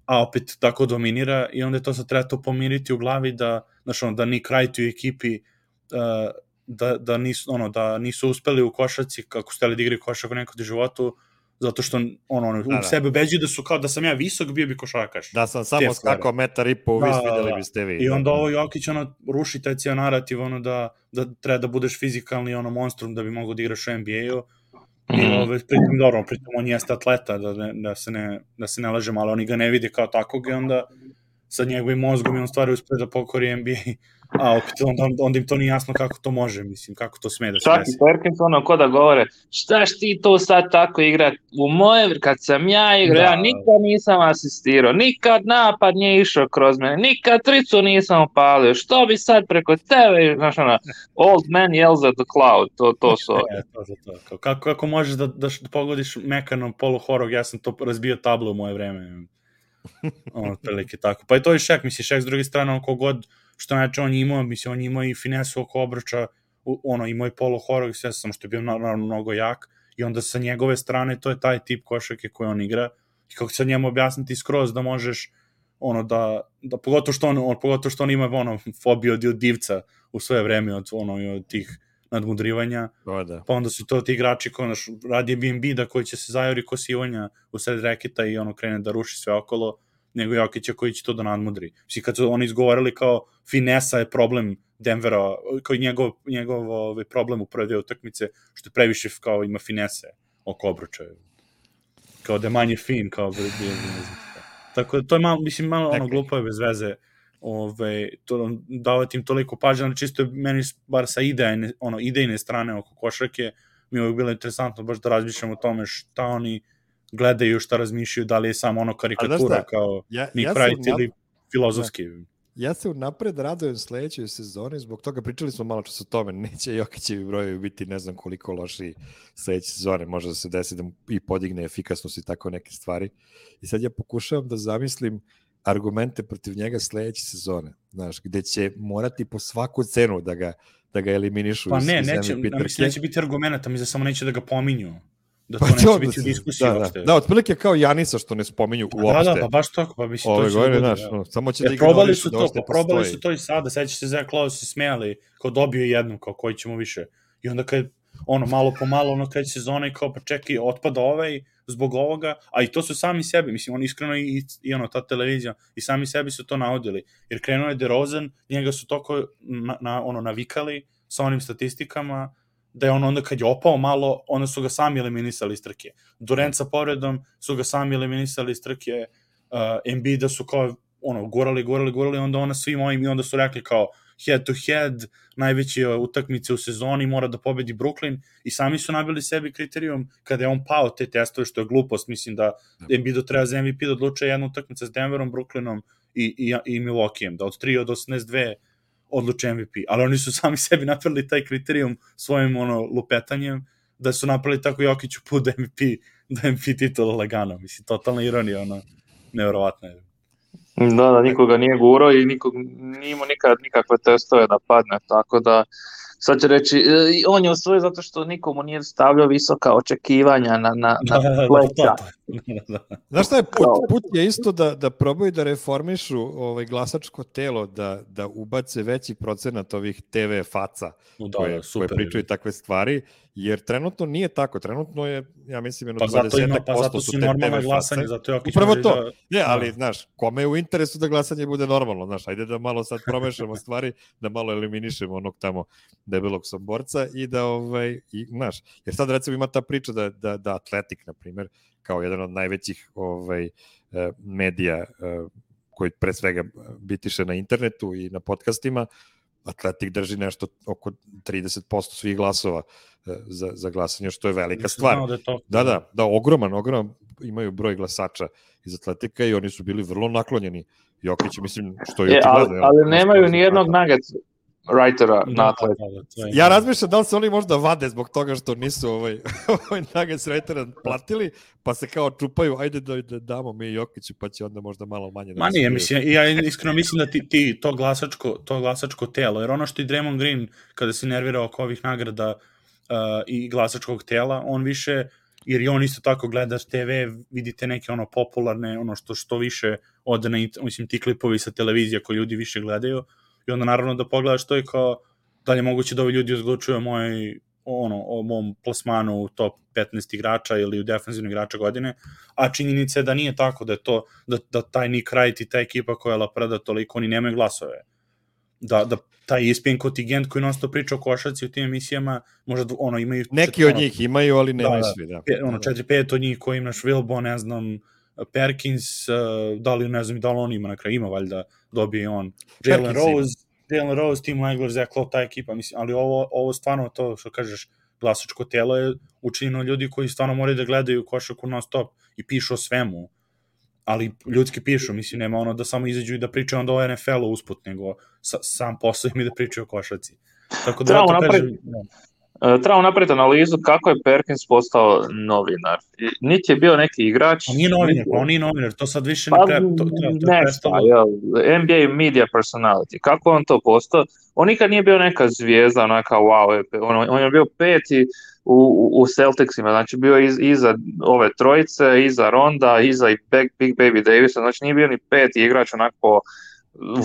a opet tako dominira i onda je to sad treba to pomiriti u glavi da, znaš, ono, da Nick Wright i ekipi uh, da, da, nisu, ono, da nisu uspeli u košarci kako su hteli da igraju košarku nekog u životu zato što ono, ono, Da, da, da. u sebe ubeđuju da su kao da sam ja visok bio bi košarkaš. Da sam samo te stvari. skakao metar i po, Da, vis da, videli da. biste vi. I onda Da. ovo Jokić ono ruši taj cijel narativ ono da, da treba da budeš fizikalni ono monstrum da bi mogao da igraš u NBA-u I Mhm. ove, pritom, dobro, pritom on jeste atleta, da, ne, da, se ne, da se ne lažemo, ali oni ga ne vide kao takvog i onda sa njegovim mozgom i on stvari uspe da pokori NBA, a opet onda, onda im to nije jasno kako to može, mislim, kako to sme da se Čak i desi. Perkins ono ko da govore, štaš ti to sad tako igrat? U moje, kad sam ja igrao, Da. ja nikad nisam asistirao, nikad napad nije išao kroz mene, nikad tricu nisam opalio, što bi sad preko tebe, znaš ono, old man yells at the cloud, to, to su. E, to, to, to. Kao, kako, kako možeš da, da, da pogodiš mekanom poluhorog, ja sam to razbio tablu u moje vreme. ono, prilike tako. Pa i to je Šek, misli, Šek s druge strane, on kogod, što znači on je imao, mislim, on je imao i finesu oko obruča, ono, imao i poluhorog i sve, samo što je bio naravno mnogo jak, i onda sa njegove strane to je taj tip košake koji on igra, i kako sad njemu objasniti skroz da možeš, ono, da, da pogotovo što on, on, pogotovo što on ima, ono, fobiju od, divca u svoje vreme, od, ono, od tih nadmudrivanja, O, da. pa onda su to ti igrači koji naš, radi BNB da koji će se zajori ko sivanja u sred reketa i ono krene da ruši sve okolo, nego Jokića koji će to da nadmudri. Mislim, kad su oni izgovorili kao finesa je problem Denvera, koji njegov, njegov ovaj, problem u prve utakmice, što je previše kao ima finese oko obruča. Kao da je manje fin, kao bi, bi, bi, ne znam. Tako da to je malo, mislim, malo ono glupo je bez veze ove, to, davati im toliko pažnje, ali čisto je meni bar sa idejne, ono, idejne strane oko košarke, mi je uvijek bilo interesantno baš da razmišljamo o tome šta oni gledaju, šta razmišljaju, da li je samo ono karikatura šta? kao Ja, Nick ja, Wright ili filozofski. ja se unapred radujem sledećoj sezoni, zbog toga pričali smo malo čas o tome, neće Jokićevi brojevi biti ne znam koliko loši sledeće sezone, može da se desi da i podigne efikasnost i tako neke stvari. I sad ja pokušavam da zamislim argumente protiv njega sledeće sezone, znaš, gde će morati po svaku cenu da ga, da ga eliminišu Pa iz, ne, iz neće, MVP ja mislim, neće biti argumenta, mi za samo neće da ga pominju. Da Pa to neće biti u da diskusiji da, uopšte. da, da, otprilike kao Janisa što ne spominju Pa uopšte. Da, da, pa baš tako, pa mislim, Ove to će godine, da bude, da. samo će da Jer probali ignorišu su da to, pa probali su to i sada, seća se Zach Lowe se smejali, kao dobio jednom, kao koji ćemo više. I onda kad, ono, malo po malo, ono, kreće sezona i kao, pa čekaj, otpada ovaj zbog ovoga, a i to su sami sebi, mislim, on iskreno i, i ono, ta televizija, i sami sebi su to navodili, jer krenuo je DeRozan, njega su toko, na, na, ono, navikali sa onim statistikama, da je on onda kad je opao malo, onda su ga sami eliminisali iz trke. Durant sa povredom su ga sami eliminisali iz trke, Embiida su kao ono, gurali, gurali, gurali, onda ona svim ovim i onda su rekli kao head to head, najveće utakmice u sezoni, mora da pobedi Brooklyn i sami su nabili sebi kriterijum kada je on pao te testove, što je glupost, mislim da Embiido treba za MVP da odlučuje jednu utakmicu s Denverom, Brooklynom i, i, i Milwaukeeom, da od 3 od 82 odluče MVP, ali oni su sami sebi napravili taj kriterijum svojim ono lupetanjem, da su napravili tako Jokiću put da MVP, da MVP titula lagano, mislim, totalna ironija, ono, nevjerovatno je. Da, da, nikoga nije gurao i nikog, nije imao nikad nikakve testove da padne, tako da sad će reći, e, on je osvojio zato što nikomu nije stavljao visoka očekivanja na, na, na Da, da, da, pleća. da. Znaš šta je put? Put je isto da, da probaju da reformišu ovaj glasačko telo, da, da ubace veći procenat ovih TV faca Da, koje, da, super. koje pričaju takve stvari, jer trenutno nije tako. Trenutno je, ja mislim, jedno Pa zato, ima, 20% pa zato su su te normalne TV glasanje, face. zato Jokić Upravo to. Da, Ne, ali, Da. znaš, kome je u interesu da glasanje bude normalno, znaš, ajde da malo sad promešamo stvari, da malo eliminišemo onog tamo debelog samborca i da, ovaj, i, znaš, jer sad recimo ima ta priča da, da, da Atletik, na primer, kao jedan od najvećih ovaj, eh, medija eh, koji pre svega bitiše na internetu i na podcastima, Atletik drži nešto oko 30% svih glasova eh, za, za glasanje, što je velika stvar. Da, je to. Da, da, da, ogroman, ogroman imaju broj glasača iz Atletika i oni su bili vrlo naklonjeni Jokiću, mislim, što je Je, ali, ali nemaju ni jednog Atlanta. Writera Da, na atlet. da, da, to je- Ja razmišljam da li se oni možda vade zbog toga što nisu ovaj, ovaj Nuggets writera platili, pa se kao čupaju, ajde da, da damo mi Jokiću, pa će onda možda malo manje da Ma nije, mislim, ja iskreno mislim da ti, ti to, glasačko, to glasačko telo, jer ono što i Draymond Green, kada se nervirao oko ovih nagrada uh, i glasačkog tela, on više, jer i on isto tako gleda TV, vidite neke ono popularne, ono što što više ode na, mislim, ti klipovi sa televizije koji ljudi više gledaju, i onda naravno da pogledaš to i kao, da li je moguće da ovi ljudi odlučuju o moj ono, o mom plasmanu u top 15 igrača ili u defensivnog igrača godine, a činjenica je da nije tako, da je to, da, da taj Nick Wright i ta ekipa koja je Lapreda toliko, oni nemaju glasove. Da, da taj ESPN kontingent koji non stop priča o košarci u tim emisijama, možda ono, imaju... Neki od ono, njih imaju, ali nemaju Da, da. svi, da. ono, 4-5 od njih koji imaš Wilbo, ne znam, Perkins, uh, da li, ne znam, da li on ima na kraju, ima valjda, dobije on. Jalen. Rose, Jalen Rose, Tim Legler, Zach Lowe, ta ekipa, mislim, ali ovo, ovo stvarno to što kažeš, glasačko telo je učinjeno ljudi koji stvarno moraju da gledaju košarku non stop i pišu o svemu, ali ljudski pišu, mislim, nema ono da samo izađu i da pričaju onda o NFL-u usput, nego sa, sam posao im je da pričaju o košarci. Tako da Trebamo napraviti- kažem, da. E, trebamo napraviti analizu kako je Perkins postao novinar. Niti je bio neki igrač. On nije novinar, pa on nije novinar, to sad više Pa, ne pre, to, to, to je nešto, jel, NBA media personality. Kako on to postao? On nikad nije bio neka zvijezda, onaka wow, on, on je bio peti u, u- u Celticsima, znači bio iz, iza ove trojice, iza Ronda, iza i Big, Big Baby Davisa, znači nije bio ni peti igrač onako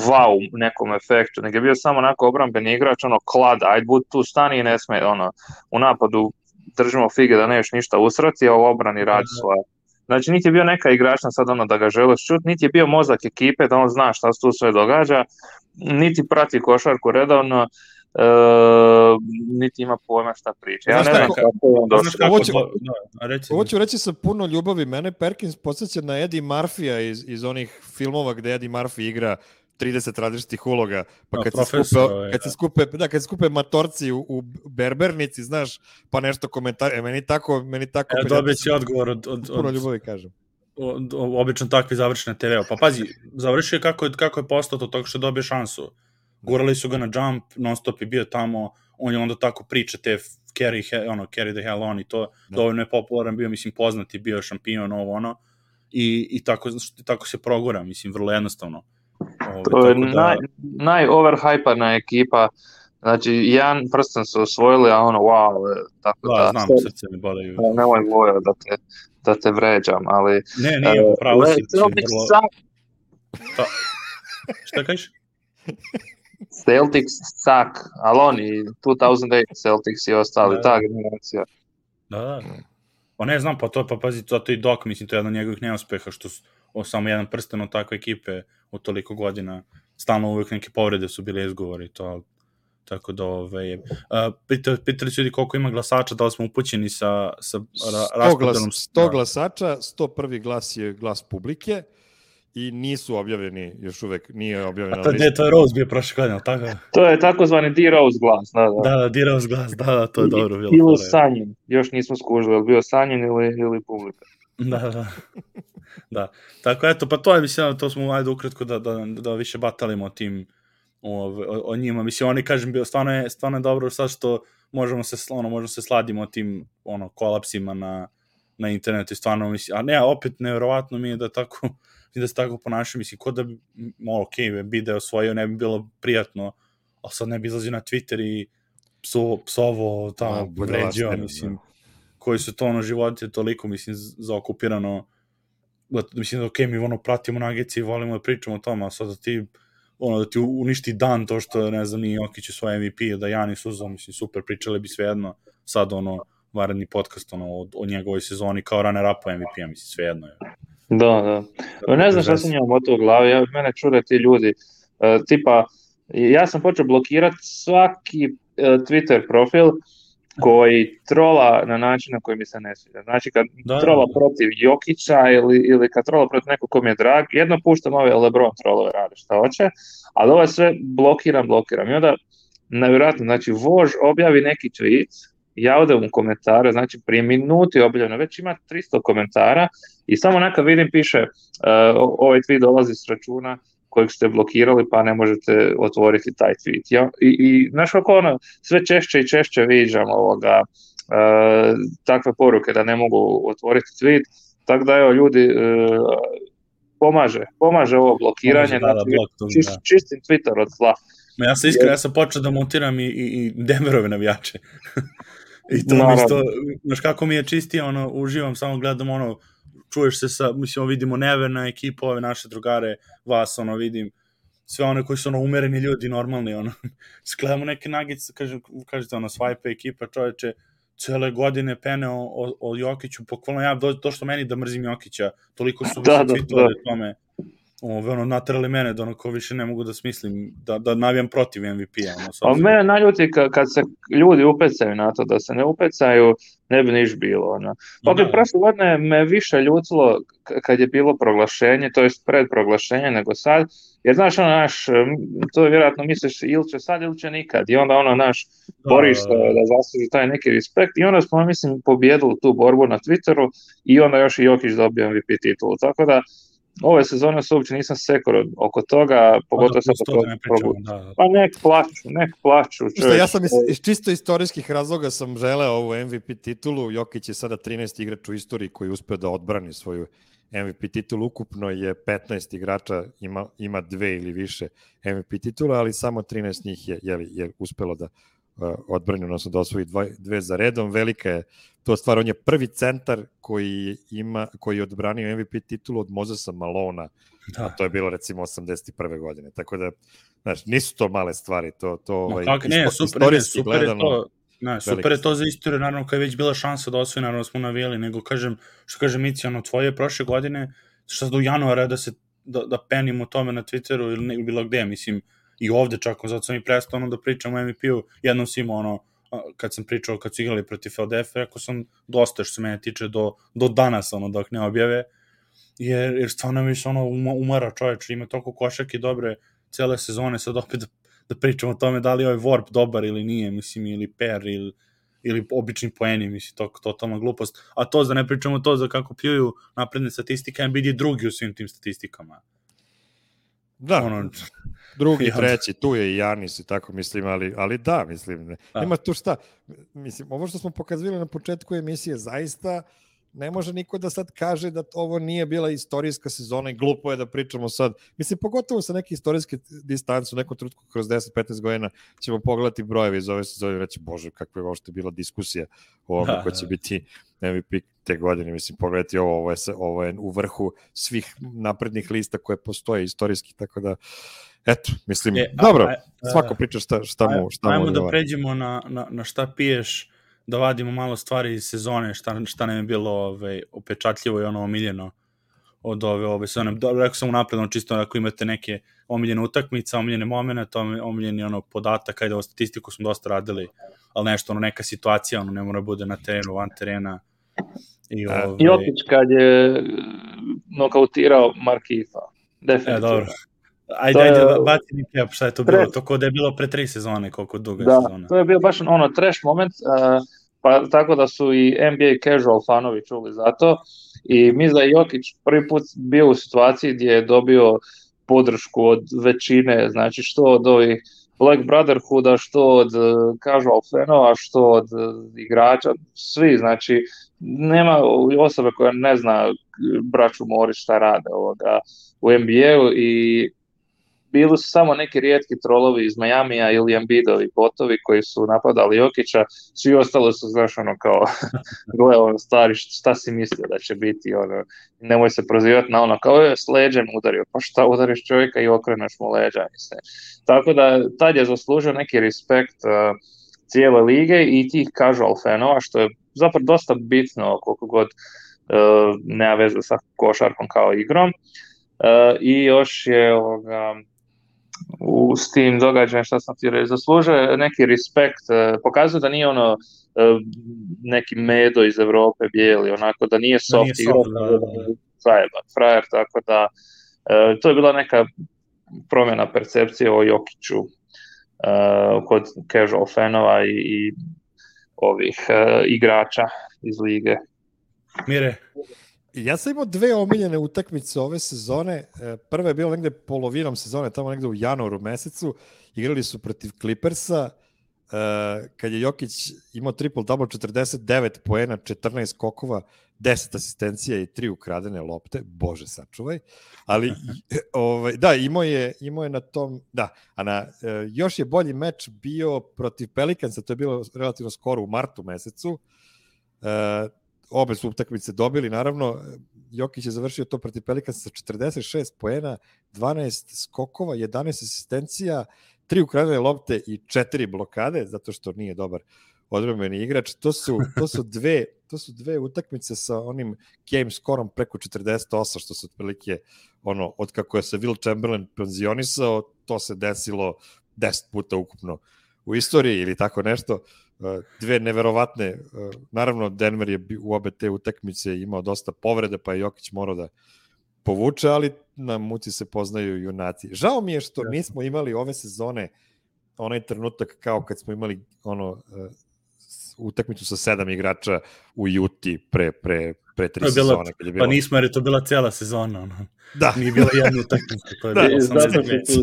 wow nekom efektu, nego je bio samo onako obrambeni igrač, ono klad, ajde bud tu stani i ne sme, ono, u napadu držimo fige da neš ništa usrati, a u obrani radi svoje. Znači, niti je bio neka igračna sad ono da ga želiš čut, niti je bio mozak ekipe da on zna šta se tu sve događa, niti prati košarku redovno, e, niti ima pojma šta priča. Ja Znaš ne znam ko- kako je on došao. Ovo ću- da, reci. Ovo ću reći sa puno ljubavi. Mene Perkins podsjeća na Eddie Murphy-a iz, iz onih filmova gde Eddie Murphy igra 30 različitih uloga, pa Da, kad se, skupe, ovaj, kad se skupe, da, kad se skupe matorci u, u berbernici, znaš, pa nešto komentar, e, meni tako, meni tako, E, kad dobit će odgovor od, od, puno od, ljubavi kažem. od, od, obično takvi završene TV-u. Pa pazi, završio je kako je, kako je postao to toga što je dobio šansu. Gurali su ga na jump, non stop je bio tamo, on je onda tako priča te carry, he, ono, carry the hell on i to, Da. dovoljno je popularan bio, mislim, poznat je bio šampion, ovo ono, i, i tako, tako se progura, mislim, vrlo jednostavno. Ove, To je tako naj, najoverhypana ekipa, znači jedan prsten su osvojili, a ono wow, e, tako Da, da, znam, sad- srce mi bodaju. nemoj Voja da te, da te vređam, ali... Ne, nije, pravo si, e, Celtics vrlo... suck, Šta kažeš? Celtics suck, ali oni 2008 Celtics i ostali, Da. ta generacija. Da, da. Pa ne znam, pa to, pa pazi, to, to i dok, mislim, to je jedan od njegovih neuspeha, što su, o, samo jedan prsten od takve ekipe u toliko godina, stalno uvek neke povrede su bile izgovori to, tako da, ove, uh, pitali, pitali su ljudi koliko ima glasača, da li smo upućeni sa, sa ra, 100, glas, raspodelom. 100 glasača, 101. glas je glas publike i nisu objavljeni još uvek, nije objavljena A to, je, to je Rose bio prošle godine, ali tako? To je takozvani D-Rose glas, da, da. Da, da, D-Rose glas, da, da, to je dobro bilo. Ili sanjen, još nismo skužili, ali bio sanjen ili, ili publika. Da, da. da. Tako, eto, pa to je, mislim, to smo, ajde ukratko da, da, da više batalimo o tim, o, o, o njima. Mislim, oni, kažem, bio, stvarno je, stvarno je dobro sad što možemo se, ono, možemo se sladimo o tim, ono, kolapsima na, na internetu i stvarno, mislim, a ne, opet, nevjerovatno mi je da tako, da se tako ponaša, mislim, ko da bi, ok, bi da je osvojio, ne bi bilo prijatno, ali sad ne bi izlazio na Twitter i pso, psovo, tamo, vređio, mislim, da. koji su to ono živote toliko, mislim, zaokupirano, da, mislim, ok, mi ono pratimo nageci i volimo da pričamo o tome, a sad da ti, ono, da ti uništi dan to što, ne znam, ni Jokić u svoj MVP, da Jani Suza, mislim, super, pričali bi svejedno, sad, ono, varedni podcast, ono, o, o njegovoj sezoni kao runner up MVP-a, mislim, svejedno je. Da, da. ne znam šta se njima to u glavi, ja, mene čure ti ljudi, uh, tipa, ja sam počeo blokirati svaki uh, Twitter profil koji trola na način na koji mi se ne sviđa. Znači kad da, trola da. protiv Jokića ili, ili kad trola protiv nekog ko mi je drag, jedno puštam ove Lebron trolove rade šta hoće, ali ovo sve blokiram, blokiram. I onda, nevjerojatno, znači Vož objavi neki tweet, ja odem u komentare, znači prije minuti objavljeno, već ima 300 komentara i samo neka vidim piše uh, ovaj tweet dolazi s računa kojeg ste blokirali pa ne možete otvoriti taj tweet. Ja, I, i znaš kako ono, sve češće i češće viđam ovoga, uh, takve poruke da ne mogu otvoriti tweet, tako da evo ljudi uh, pomaže, pomaže ovo blokiranje, pomaže, da, znači, da, blok, čist, da. čistim Twitter od zla. Ma ja sam iskreno, ja sam počeo da montiram i, i, i Denverove navijače. I to mi isto, znaš kako mi je čistio, ono, uživam, samo gledam, ono, čuješ se sa, mislim, vidimo Neverna ekipa, ove naše drugare, vas, ono, vidim, sve one koji su ono umereni ljudi, normalni, ono, skledamo neke nagice, kaže, kažete, ono, swipe ekipa, čoveče, cele godine pene o, o, o Jokiću, pokvalno ja, do, to što meni da mrzim Jokića, toliko su da, da, da. tome, ove, ono, natrali mene da ono ko više ne mogu da smislim, da, da navijam protiv MVP-a. Ono, A mene najljuti kad, kad se ljudi upecaju na to, da se ne upecaju, ne bi niš bilo. Ono. Ok, da. prošle godine me više ljutilo kad je bilo proglašenje, to je pred proglašenje nego sad, jer znaš, ono, naš, to je vjerojatno misliš ili će sad ili će nikad, i onda ono, naš, da, boriš se da, da zasluži taj neki respekt, i onda smo, mislim, pobjedili tu borbu na Twitteru, i onda još i Jokić dobio MVP titulu, tako da, ove sezone se uopće nisam sekor oko toga, pogotovo sa to da, da. Pa nek plaću, nek plaću. Što ja sam iz, iz čisto istorijskih razloga sam želeo ovu MVP titulu, Jokić je sada 13 igrač u istoriji koji uspeo da odbrani svoju MVP titulu, ukupno je 15 igrača, ima, ima dve ili više MVP titula, ali samo 13 njih je, je, je uspelo da odbrani, odnosno da osvoji dva, dve za redom. Velika je to stvar, on je prvi centar koji ima koji je odbranio MVP titulu od Mozesa Malona. Da. A to je bilo recimo 81. godine. Tako da znaš, nisu to male stvari, to to ovaj no, ne, super, ne, super gledano, je to. Ne, super je to za istoriju, naravno, kad je već bila šansa da osvoji, naravno smo navijeli, nego kažem, što kaže Mici, ono, tvoje prošle godine, što do januara da se da, da penimo tome na Twitteru ili bilo gde, mislim, i ovde čak, zato sam i prestao ono da pričam o MVP-u, jednom si imao ono, kad sam pričao, kad su igrali protiv Philadelphia, rekao sam dosta što se mene tiče do, do danas, ono, dok ne objave, jer, jer stvarno mi se ono umara čoveč, ima toliko košake dobre cele sezone, sad opet da, da pričamo o tome da li je ovaj Warp dobar ili nije, mislim, ili Per, ili, ili obični poeni, mislim, to totalna glupost. A to da ne pričamo to za kako pljuju napredne statistike, Embiid je drugi u svim tim statistikama. Da, ono, drugi, treći, tu je i Janis i tako mislim, ali, ali da, mislim, ne. Da. nema tu šta. Mislim, ovo što smo pokazali na početku emisije, zaista ne može niko da sad kaže da ovo nije bila istorijska sezona i glupo je da pričamo sad. Mislim, pogotovo sa neke istorijske distance, u nekom trutku kroz 10-15 godina ćemo pogledati brojeve iz ove sezone i reći, bože, kakva je je bila diskusija o ovome da, ko će da. biti MVP te godine. Mislim, pogledajte ovo, ovo je, ovo je u vrhu svih naprednih lista koje postoje istorijski, tako da eto, mislim, e, dobro, a, a, svako priča šta, šta mu, šta ajmo mu da pređemo na, na, na šta piješ, da vadimo malo stvari iz sezone, šta, šta nam je bilo ovaj, upečatljivo i ono omiljeno od ove ove sezone. Da, rekao sam unapred, ono čisto ako imate neke omiljene utakmice, omiljene momenata, omiljeni ono podatak, ajde, ovo statistiku smo dosta radili, ali nešto, ono, neka situacija, ono, ne mora bude na terenu, van terena. I, ove... Jokić kad je nokautirao Markifa. definitivno. E, dobro. Ajde, ajde, baci mi cap, šta je to bilo? To kod je bilo pre tri sezone, koliko duga Da, sezona. to je bio baš ono trash moment, uh, pa tako da su i NBA casual fanovi čuli za to. I da je Jokić prvi put bio u situaciji gdje je dobio podršku od većine, znači što od ovih Black Brotherhooda, što od uh, casual fanova, što od uh, igrača, svi, znači nema osobe koja ne zna braću Mori šta rade ovoga u NBA-u i bili su samo neki rijetki trolovi iz Majamija ili Embiidovi botovi koji su napadali Jokića, svi ostalo su, znaš, ono kao, gle, ono, stari, šta si mislio da će biti, ono, nemoj se prozivati na ono, kao je s leđem udario, pa šta udariš čovjeka i okreneš mu leđa, mislim. Tako da, tad je zaslužio neki respekt uh, cijele lige i tih casual fanova, što je zapravo dosta bitno koliko god uh, nema veze sa košarkom kao igrom. Uh, I još je ovoga, u s tim događajem šta sam ti reći, zaslužuje neki respekt, e, pokazuje da nije ono e, neki medo iz Evrope bijeli, onako da nije soft nije igrač, soft, da, nego da. da je zajeban, frajer, tako da e, to je bila neka promjena percepcije o Jokiću kod casual fanova i, i ovih igrača iz lige. Mire, Ja sam imao dve omiljene utakmice ove sezone. E, Prva je bila negde polovinom sezone, tamo negde u januaru mesecu. Igrali su protiv Clippersa, e, kad je Jokić imao triple-double 49 poena, 14 skokova, 10 asistencija i 3 ukradene lopte, bože sačuvaj. Ali, ovaj, da, imao je, imao je na tom, da, a na, e, još je bolji meč bio protiv Pelicansa, to je bilo relativno skoro u martu mesecu. E, obe su utakmice dobili, naravno, Jokić je završio to protiv Pelikansa sa 46 poena, 12 skokova, 11 asistencija, 3 ukradene lopte i 4 blokade, zato što nije dobar odbrambeni igrač. To su, to su dve to su dve utakmice sa onim game skorom preko 48, što se otprilike ono, od kako je se Will Chamberlain penzionisao, to se desilo 10 puta ukupno u istoriji ili tako nešto. Uh, dve neverovatne, uh, naravno Denver je u obe te utakmice imao dosta povrede, pa je Jokić morao da povuče, ali na muci se poznaju junaci. Žao mi je što nismo imali ove sezone onaj trenutak kao kad smo imali ono s- utakmicu sa sedam igrača u Juti pre, pre, pre tri bila- sezone. Kad je bilo... pa nismo jer je to bila cijela sezona. Ono. Da, Nije bila jedna utakmica. To je Da, bilo zato što su-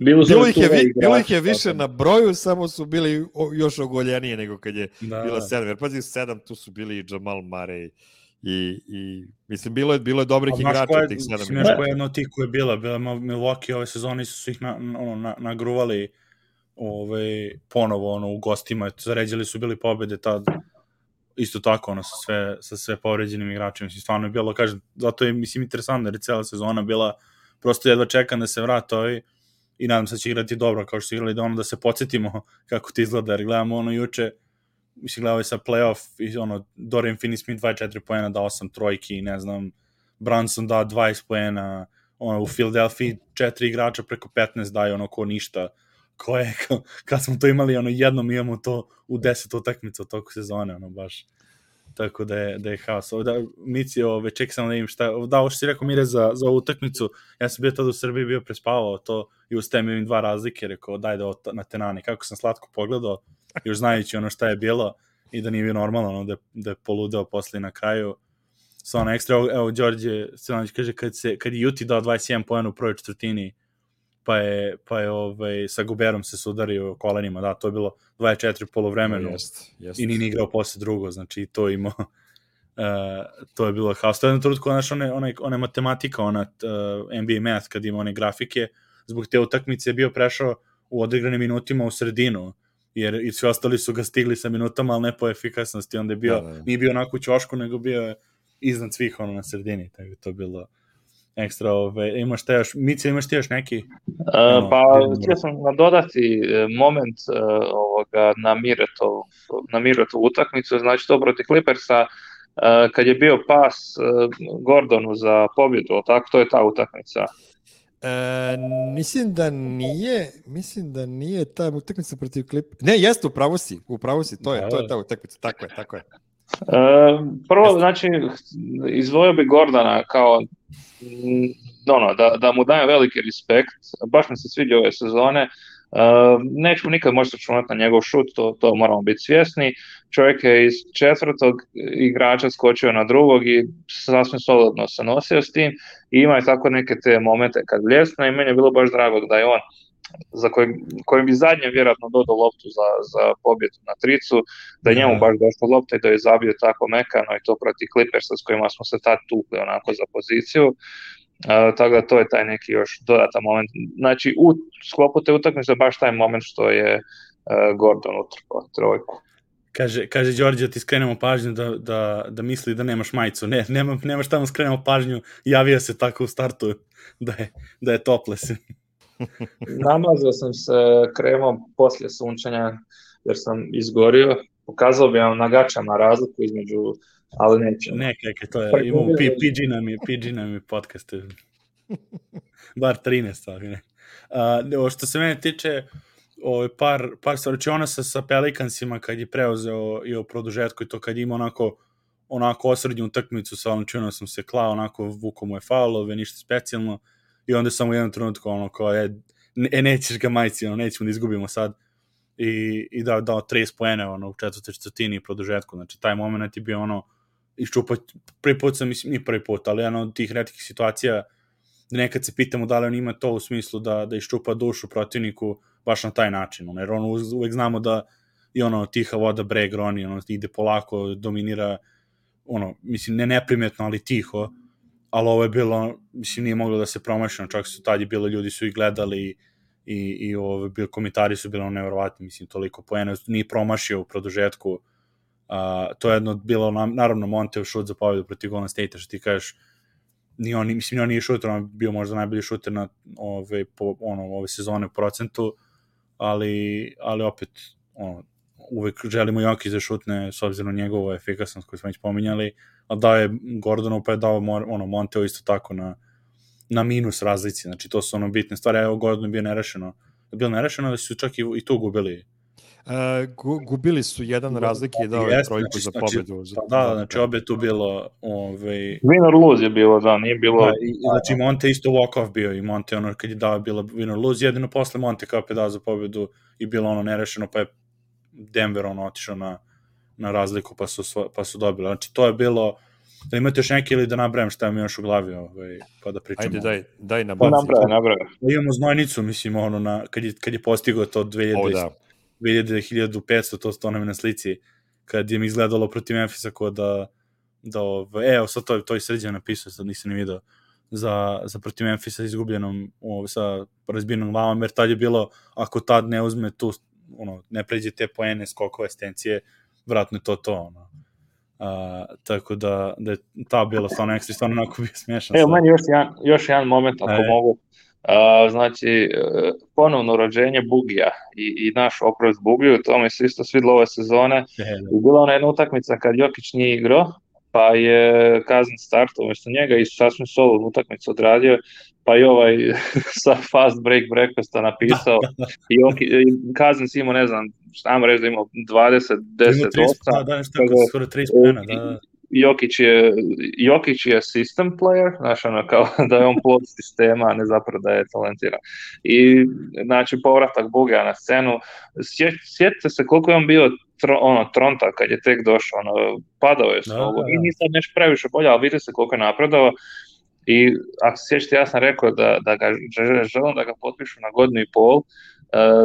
bilo, su bilo ih, je, vi, igrači, bilo ih je više tako. na broju, samo su bili još ogoljenije nego kad je Da, bila da. sedam. Jer pazi, sedam tu su bili i Jamal Murray i, i mislim, bilo je, bilo je dobrih A znaš igrača koja od tih sedam mislim, igrača. koja je jedna od tih koja je bila, bila Mil- Milwaukee ove sezone su ih na, na- ono, na, nagruvali ovaj, ponovo ono, u gostima, zaređali su bili pobede tad isto tako ono, sa sve, sa sve povređenim igračima, mislim, stvarno je bilo, kažem, zato je, mislim, interesantno, jer je cijela sezona bila, prosto jedva čekam da se vrate ovi, i nadam se da će igrati dobro, kao što su igrali, da ono, da se podsjetimo kako ti izgleda, jer gledamo ono juče, mislim, gledao je sa playoff, i ono, Dorian Finney-Smith 24 poena, da 8 trojki, ne znam, Brunson da 20 poena, ono, u Philadelphia četiri igrača preko 15 daju ono ko ništa, ko je, kad smo to imali, ono, jednom imamo to u 10 utakmica toku sezone, ono, baš, tako da je, da je haos. Ovo Da, Mici, ove, ček sam da im šta, da, ovo što si rekao Mire za, za ovu utakmicu, ja sam bio tada u Srbiji, bio prespavao to i ustajem im dva razlike, rekao, daj da ovo ta- na tenani, kako sam slatko pogledao, još znajući ono šta je bilo i da nije bio normalno, ono, da, da je poludeo posle na kraju, sa ono ekstra, evo, Đorđe Stilanić kaže, kad, se, kad je Juti dao 21 poena u prvoj četvrtini, pa je, pa je ovaj, sa Guberom se sudario kolenima, da, to je bilo 24 polovremeno Jest, jest. i nije ni igrao posle drugo, znači i to je imao Uh, to je bilo haos. To je jednom trenutku, znaš, one, one, one matematika, ona uh, NBA math, kad ima one grafike, zbog te utakmice je bio prešao u odigrane minutima u sredinu, jer i svi ostali su ga stigli sa minutama, ali ne po efikasnosti, onda je bio, Da, da, da. nije bio onako u ćošku, nego bio je iznad svih ono na sredini, tako da to je bilo ekstra, ove, imaš te još, Mici, imaš ti još neki? E, Evo, pa htio sam nadodati e, moment e, ovoga na Miretov, na Miretovu utakmicu, znači to protiv Clippersa, e, kad je bio pas Gordonu za pobjedu, tako, to je ta utakmica. E, mislim da nije, mislim da nije ta utakmica protiv klip. Ne, jeste, u pravu si, u pravu si, to je, to je da. ta utakmica, tako je, tako je. Prvo, znači, izdvojio bi Gordana kao, m, ono, da, da mu dajem veliki respekt, baš mi se sviđa ove sezone, Uh, nećemo nikad možda računati na njegov šut, to, to moramo biti svjesni. Čovjek je iz četvrtog igrača skočio na drugog i sasvim solidno se nosio s tim. I ima i tako neke te momente kad bljesne i meni je bilo baš drago da je on za kojim, kojim bi zadnje vjerojatno dodao loptu za, za pobjedu na tricu, da je njemu baš došla lopta i da je zabio tako mekano i to proti Clippersa s kojima smo se tad tukli onako za poziciju. Uh, tako da to je taj neki još dodatan moment. Znači u sklopu te utakmice baš taj moment što je uh, Gordon utrpao trojku. Kaže, kaže Đorđe, ti skrenemo pažnju da, da, da misli da nemaš majicu. Ne, nema, nemaš tamo skrenemo pažnju, javio se tako u startu da je, da je topless. Namazao sam se kremom poslije sunčanja jer sam izgorio. Pokazao bi vam na gačama razliku između ali neće. Ne, kake, to je, imamo PG nam je, PG nam je podcast. Bar 13, ali ne. Uh, što se mene tiče, ovaj, par, par stvari, ona sa, sa Pelicansima kad je preuzeo i o produžetku i to kad ima onako onako osrednju utakmicu sa onom činom sam se klao, onako vuko mu je faulove, ništa specijalno i onda samo u jednom trenutku ono kao je, e, nećeš ga majci, ono, nećemo da izgubimo sad. I, i da dao 30 poene ono, u četvrte četvrtini i produžetku, znači taj moment je bio ono iščupati, prvi put sam, mislim, nije prvi put, ali jedna od tih redkih situacija da nekad se pitamo da li on ima to u smislu da, da iščupa dušu protivniku baš na taj način, ono, jer ono uvek znamo da i ono tiha voda breg roni, ono ide polako, dominira ono, mislim, ne neprimetno, ali tiho, ali ovo je bilo, mislim, nije moglo da se promašeno, čak su tad je bilo, ljudi su i gledali i, i ove, bil, komentari su bilo nevjerovatni, mislim, toliko poena, nije promašio u produžetku, Uh, to je jedno bilo, naravno, Montev šut za pobedu protiv Golden State, što ti kažeš, ni on, mislim, ni on nije šuter, on bio možda najbolji šuter na ove, po, ono, ove sezone u procentu, ali, ali opet, ono, uvek želimo Jokić da šutne s obzirom na njegovu efikasnost koju smo već pominjali, a dao je Gordonu pa je dao ono, Monteo isto tako na, na minus razlici, znači to su ono bitne stvari, evo Gordon je bio nerešeno, bilo nerešeno da su čak i, i tu gubili? Uh, gubili su jedan razlik i dao je trojku znači, za pobedu. Znači, da, da, znači obe tu bilo... Ovaj... Winner lose je bilo, da, nije bilo... Da, i, znači Monte isto walk-off bio i Monte ono kad je dao bilo winner lose, jedino posle Monte kao je dao za pobedu i bilo ono nerešeno, pa je Denver ono otišao na, na razliku pa su, pa su dobili. Znači to je bilo... Da imate još neki ili da nabrajam šta mi još u glavi, ovaj, pa da pričamo. Ajde, daj, daj na baci. Nabraj, nabraj. Da imamo znojnicu, mislim, ono, na, kad, je, kad je postigao to 2000, o, da 2500, to, to nam je na slici, kad je mi izgledalo protiv Memphisa ko da, da ove, evo sad to, to je sređeno napisao, sad nisam ni video, za, za protiv Memphisa izgubljenom ove, sa razbijenom glavom, jer tad je bilo, ako tad ne uzme tu, ono, ne pređe te poene, skokove, stencije, vratno je to to, ono. A, tako da, da je ta bila stvarno ekstra, stvarno onako bio smiješan. Evo, meni još jedan, još jedan moment, ako e. mogu. Uh, znači, e, ponovno rođenje Bugija i, i naš okroz Bugiju, to mi se isto svidlo ove sezone. I bila ona jedna utakmica kad Jokić nije igrao, pa je Kazan startao umjesto njega i sasvim solo utakmicu odradio, pa i ovaj sa fast break breakfasta napisao i Joki, Kazan si imao, ne znam, šta mu reći da imao 20, 10, 8. Da, da, nešto skoro 30 pena, da, da. Jokić je, Jokić je system player, znači ono kao da je on plod sistema, a ne zapravo da je talentiran. I znači povratak Buga na scenu, sjetite se koliko je on bio tro, ono, tronta kad je tek došao, ono, padao je s da, da, da. i nije sad nešto previše bolje, ali vidite se koliko je napredao. I ako se sjećate, ja sam rekao da, da ga želim da ga potpišu na godinu i pol, uh,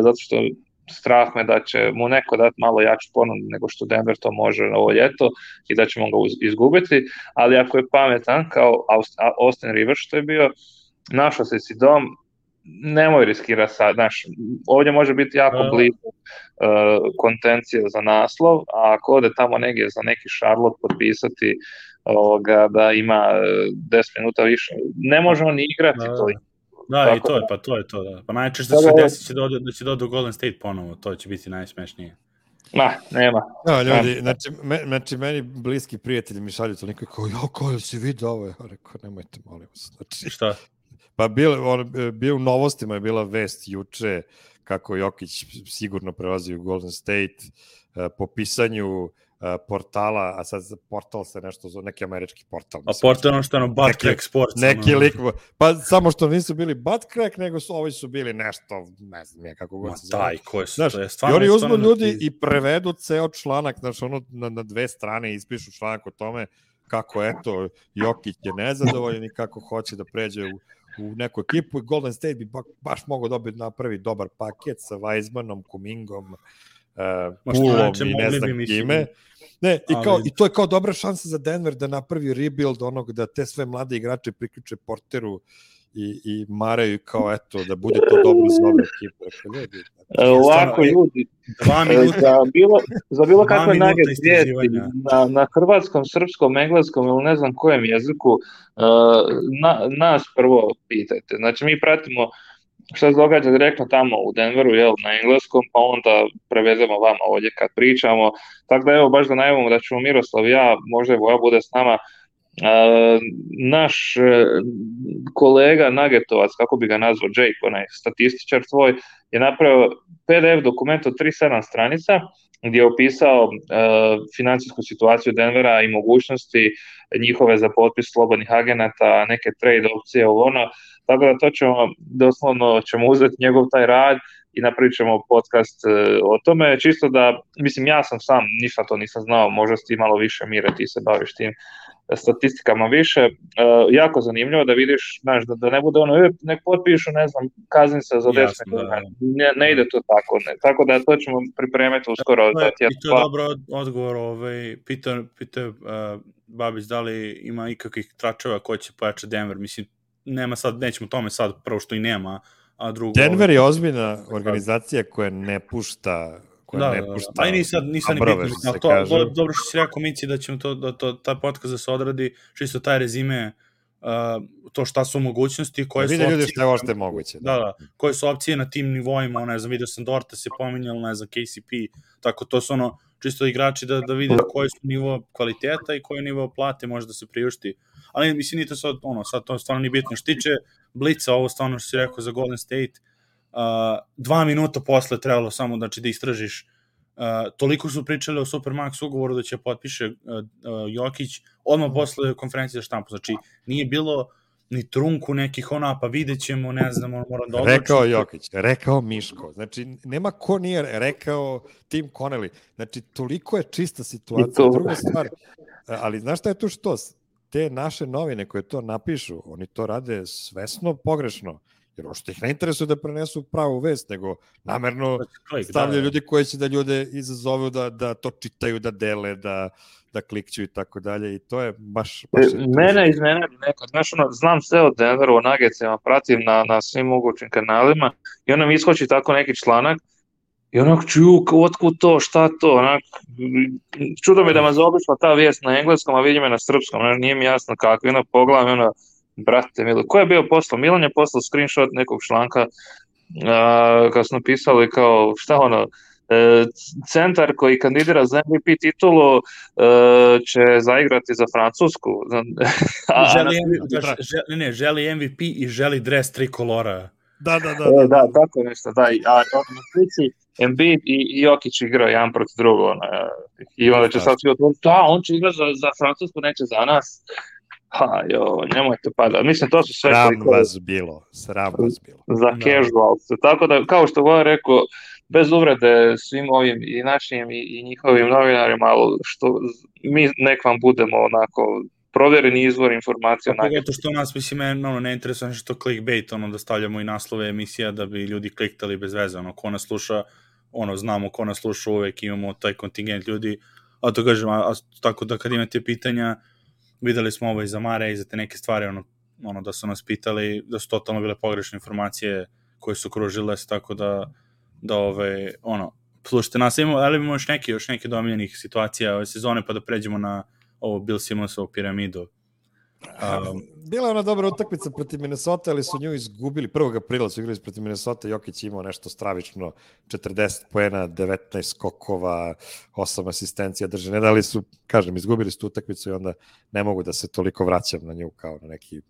zato što strah me da će mu neko dati malo jaču ponudu nego što Denver to može na ovo ljeto i da ćemo ga izgubiti, ali ako je pametan kao Austin Rivers što je bio, našao se si dom, nemoj riskirati sad, znaš, ovdje može biti jako blizu uh, kontencije za naslov, a ako ode tamo negdje za neki Charlotte potpisati ovoga, da ima 10 minuta više, ne može on ni igrati da. to Da, Tako, i to je, pa to je to, da. Pa najčešće da se desi će dođe, da će dođe Golden State ponovo, to će biti najsmešnije. Ma, nema. Da, ljudi, znači, me, znači, meni bliski prijatelji mi šalju to neko kao, jo, ko si vidio ovo? Ja rekao, nemojte, molim vas. Znači, Šta? Pa bio, on, bio u novostima je bila vest juče kako Jokić sigurno prelazi u Golden State uh, po pisanju uh, portala, a sad portal se nešto zove, neki američki portal. A portal ono što je ono Butt Neki- Crack Sports. Neki ono. lik, pa samo što nisu bili butt crack, nego su ovi su bili nešto, ne znam ja kako god se zove. daj, ko je, Znaš, to je I stvarno... oni je uzmu ljudi i prevedu ceo članak, znaš, ono na, na dve strane ispišu članak o tome kako, eto, Jokić je nezadovoljan i kako hoće da pređe u, u neku ekipu i Golden State bi ba, baš mogao dobiti napravi dobar paket sa Weizmanom, Kumingom, uh, Što Pulom i ne znam kime. Ne, i, kao, ali- i to je kao dobra šansa za Denver da napravi rebuild onog, da te sve mlade igrače priključe porteru i, i maraju kao eto, da bude to dobro za ekipe. Rekao, ljudi, E, Ovako, ljudi, Dva e, minuta. za bilo, za bilo kakve nage na, na hrvatskom, srpskom, engleskom ili ne znam kojem jeziku, e, na, nas prvo pitajte. Znači, mi pratimo šta se događa direktno tamo u Denveru, jel, na engleskom, pa onda prevezemo vama ovdje kad pričamo. Tako da evo, baš da najavimo da ćemo Miroslav ja, možda i Voja bude s nama, Uh, naš e, kolega Nagetovac, kako bi ga nazvao, Jake, onaj statističar tvoj, je napravio PDF dokument od 3-7 stranica gdje je opisao uh, financijsku situaciju Denvera i mogućnosti njihove za potpis slobodnih agenata, neke trade opcije, ovo ono, tako da to ćemo, doslovno ćemo uzeti njegov taj rad i napravit ćemo podcast uh, o tome, čisto da, mislim, ja sam sam, ništa to nisam znao, možda si ti malo više, Mire, ti se baviš tim statistikama više, uh, jako zanimljivo da vidiš, znaš, da, da ne bude ono, e, nek potpišu, ne znam, kazinca za 10 Jasno, da, da. Ne, ne ide to tako, ne. tako da to ćemo pripremiti uskoro. To Da je, ja I to je dobro od- odgovor, ovaj, pitao, pitao uh, Babić da li ima ikakvih tračeva koji će pojačati Denver, mislim, nema sad, nećemo tome sad, prvo što i nema, a drugo... Denver ovaj, je ozbiljna organizacija koja ne pušta Da, ne da, da. pušta. Pa i nisam, ni bitno, što to, kaže. do, dobro što si rekao, Mici, da ćemo to, da, to, taj podcast da se odradi, čisto taj rezime, uh, to šta su mogućnosti, koje Da su vide ljudi opcije. šta je moguće. Da, da, koje su opcije na tim nivoima, ne znam, vidio sam Dorta se pominjal, ne znam, KCP, tako to su ono, čisto igrači da, da vide koji su nivo kvaliteta i koji nivo plate može da se priušti. Ali mislim, nije to sad, ono, sad to stvarno nije bitno. Što tiče Blica, ovo stvarno što si rekao za Golden State, uh, dva minuta posle trebalo samo znači, da istražiš Uh, toliko su pričali o Supermax ugovoru da će potpiše uh, uh, Jokić odmah posle konferencije za štampu. Znači, nije bilo ni trunku nekih ona, pa vidjet ćemo, ne znam, on moram da odlučim. Rekao Jokić, rekao Miško. Znači, nema ko nije rekao Tim Connelly. Znači, toliko je čista situacija. to. Druga stvar, ali znaš šta je tu što? Te naše novine koje to napišu, oni to rade svesno pogrešno. Jer ošto ih ne interesuje da prenesu pravu vest, nego namerno Klik, stavljaju da, ljudi koji će da ljude izazovu da, da to čitaju, da dele, da, da klikću i tako dalje. I to je baš... baš je Mene iznenadi nekad, znaš, ono, znam sve o Denveru, o Nuggetsima, pratim na, na svim mogućim kanalima i onda mi iskoči tako neki članak i onak čuju, otkud to, šta to, onak, čudo mi da me zaobišla ta vijest na engleskom, a vidim je na srpskom, znaš, nije mi jasno kako, i onda pogledam i onda, brate milo, ko je bio poslao? Milan je poslao screenshot nekog članka, a, kad smo pisali kao, šta ono, e, centar koji kandidira za MVP titulu e, će zaigrati za Francusku. a, a, želi, da, želi, ne, ne, želi MVP i želi dres trikolora. Da, da, da. E, da, tako nešto, da. i- A ono na slici Embiid i, Jokić igrao jedan protiv drugog. Ono, e, I onda će sad svi otvoriti, da, on će igrati za, za Francusku, neće za nas. Ha, jo, nemojte pada. Mislim, to su sve Sram toliko vas bilo, sram vas bilo. za Da. casuals. Tako da, kao što Voja rekao, bez uvrede svim ovim i našim i, i njihovim novinarima, ali što mi nek vam budemo onako provjereni izvor informacija. Pa pogotovo što nas, mislim, je, ono, ne interesuje nešto clickbait, ono, da stavljamo i naslove emisija da bi ljudi kliktali bez veze, ono, ko nas sluša, ono, znamo ko nas sluša, uvek imamo taj kontingent ljudi, a to kažem, a, a tako da kad imate pitanja, videli smo ovo i za Mare i za te neke stvari, ono, ono da su nas pitali, da su totalno bile pogrešne informacije koje su kružile, tako da, da ove, ono, slušajte nas, imamo, ali imamo još neki, još neke domljenih situacija ove sezone, pa da pređemo na ovo Bill Simmonsovu piramidu. Um, Bila je ona dobra utakmica protiv Minnesota, ali su nju izgubili. 1. aprila su igrali protiv Minnesota, Jokić imao nešto stravično, 40 poena, 19 skokova, 8 asistencija drže. Ne da li su, kažem, izgubili su tu utakmicu i onda ne mogu da se toliko vraćam na nju kao na neki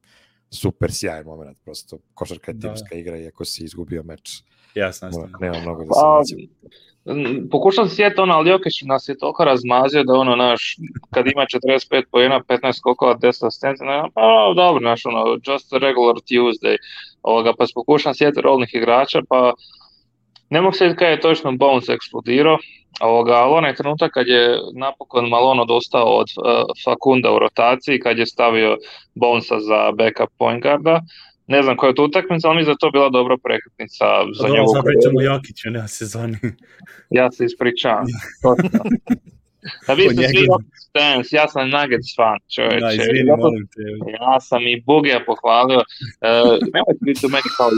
super sjajan moment, prosto košarka je Da. timska igra i ako si izgubio meč, Jasno, jasno. nema mnogo da se Pa, pokušam se sjetiti ono, ali Jokić nas je toliko razmazio da ono, naš, kad ima 45 pojena, 15 skokova, 10 asistencija, ne, pa dobro, naš, ono, just a regular Tuesday, ovoga, pa se pokušam sjetiti rolnih igrača, pa ne mogu se kada je točno Bones eksplodirao, ovoga, ali onaj trenutak kad je napokon Malone odustao od uh, Fakunda u rotaciji, kad je stavio Bonesa za backup point guarda, ne znam koja je to utakmica, ali da je to bila dobra prekretnica za Dobro, njegovu karijeru. pričamo Jokiću, o sezoni. Ja se ispričavam. Da vi ste svi fans, ja sam Nuggets fan, čoveče. Da, izvini, Zato- molim te. Ja sam i Bugija pohvalio. E, nemojte biti u meni kao.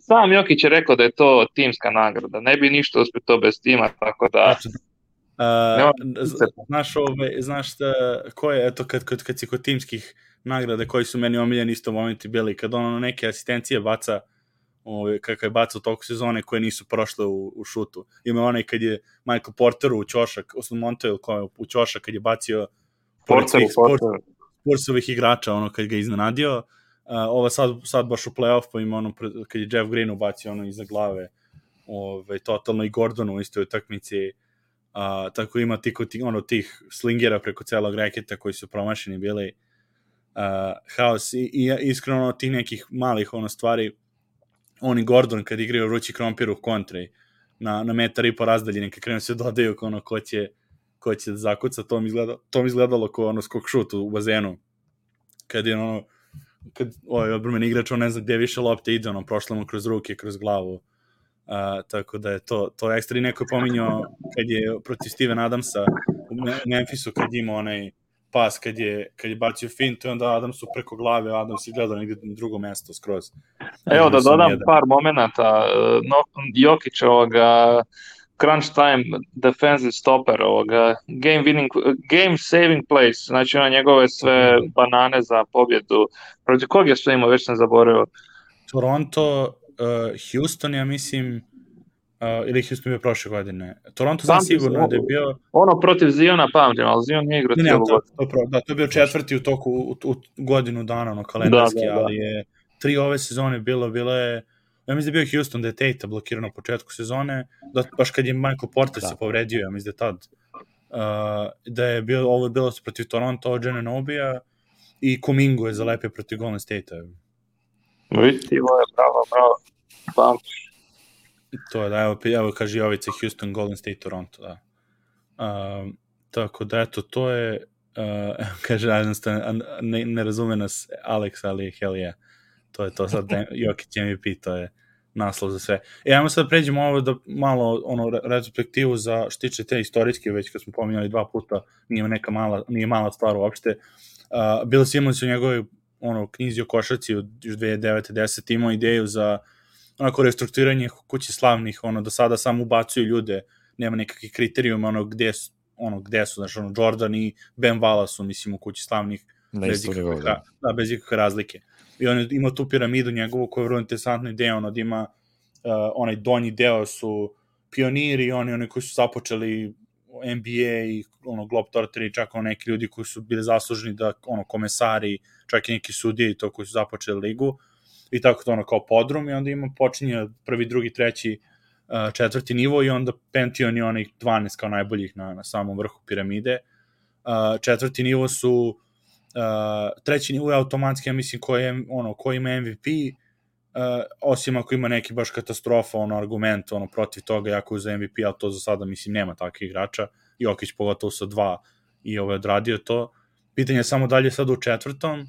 Sam Jokić je rekao da je to timska nagrada. Ne bi ništa uspio to bez tima, tako da... Tačno. Uh, znaš, ove, znaš šta, ko je, eto, kad, kad, kad si kod timskih nagrada koji su meni omiljeni isto momenti bili, kad ono neke asistencije baca, ove, kakav je bacao toku sezone koje nisu prošle u, u šutu. Ima onaj kad je Michael Porter u ćošak, osnovno Montel ko je u ćošak kad je bacio pored Porter, svih sport, Porter. Spursovih igrača, ono, kad ga iznenadio. Uh, ova sad, sad baš u play-off, pa ima ono, kad je Jeff Green ubacio ono iza glave, ove, totalno i Gordonu u istoj utakmici. Uh, tako ima ti, ti, ono, tih slingera preko celog reketa koji su promašeni bili. Uh, haos. I, i iskreno tih nekih malih ono stvari on i Gordon kad igraju vrući krompir u kontri na, na metar i po razdaljine kad krenu se dodaju ono ko će, ko će da zakuca to mi, izgleda, to mi izgledalo kao ono skok šut u bazenu. Kad je ono kad ovaj odbrmeni igrač on ne zna gde više lopte ide ono prošlo mu kroz ruke kroz glavu. Uh, tako da je to, to ekstra. I neko je pominjao kad je protiv Steven Adamsa u Me- Memphisu kad je imao onaj pas kad je, kad je bacio fint i onda Adamsu preko glave Adams je gledao negdje na drugo mesto skroz. Evo da dodam jedan. par momenata. e, No, Jokić ovoga crunch time defensive stopper ovoga game winning game saving plays znači ono njegove sve banane za pobjedu protiv kog je sve imao već sam zaboravio Toronto, uh, Houston, ja mislim, uh, ili Houston bio prošle godine. Toronto znam se, sigurno da je bio, ono protiv Ziona pamtim ali Zion nije igrao cijelu godinu. pro- da, to je bio četvrti u toku, u, u godinu dana, ono, kalendarski, Da, da, da. ali je tri ove sezone bilo, bilo je, ja mislim da je bio Houston da je Tate blokirao na početku sezone, da, baš kad je Michael Porter Da. se povredio, ja mislim da je tad, uh, da je bilo, ovo je bilo protiv Toronto, od Jana Nobija i Kumingo je zalepio protiv Golden State-a. Vidite, ovo je bravo, bravo. Pamtim. To je da, evo, evo kaže Jovica Houston, Golden State, Toronto, da. Um, tako da, eto, to je, uh, kaže, ne, ne razume nas Alex, ali hell yeah. To je to sad, Jokić MVP, to je naslov za sve. E, ajmo sad pređemo ovo da malo ono re- retrospektivu za što tiče te istorijske, već kad smo pominjali dva puta, nije neka mala, nije mala stvar uopšte. Uh, Bill Simmons u njegovoj ono, knjizi o košarci od još 2009. 10. imao ideju za onako restrukturiranje kuće slavnih, ono, do sada samo ubacuju ljude, nema nekakvih kriterijuma, ono, gde su, ono, gde su, znači, ono, Jordan i Ben Wallace su, mislim, u kući slavnih, Na bez ikakve, da. da. da, bez ikakve razlike. I on je imao tu piramidu njegovu koja je vrlo interesantna ideja, ono, da ima uh, onaj donji deo su pioniri, oni, oni koji su započeli NBA i ono Globetrotteri, čak ono neki ljudi koji su bili zaslužni da ono komesari, čak i neki sudije i to koji su započeli ligu i tako to ono kao podrum i onda ima počinje prvi, drugi, treći, uh, četvrti nivo i onda Pention je onih 12 kao najboljih na, na samom vrhu piramide. Uh, četvrti nivo su uh, treći nivo je automatski, ja mislim, ko, je, ono, ko ima MVP, uh, osim ako ima neki baš katastrofa, ono, argument, ono, protiv toga, jako je za MVP, ali to za sada, mislim, nema takvih igrača, Jokić pogotovo sa dva i ovaj odradio to. Pitanje je samo dalje sad u četvrtom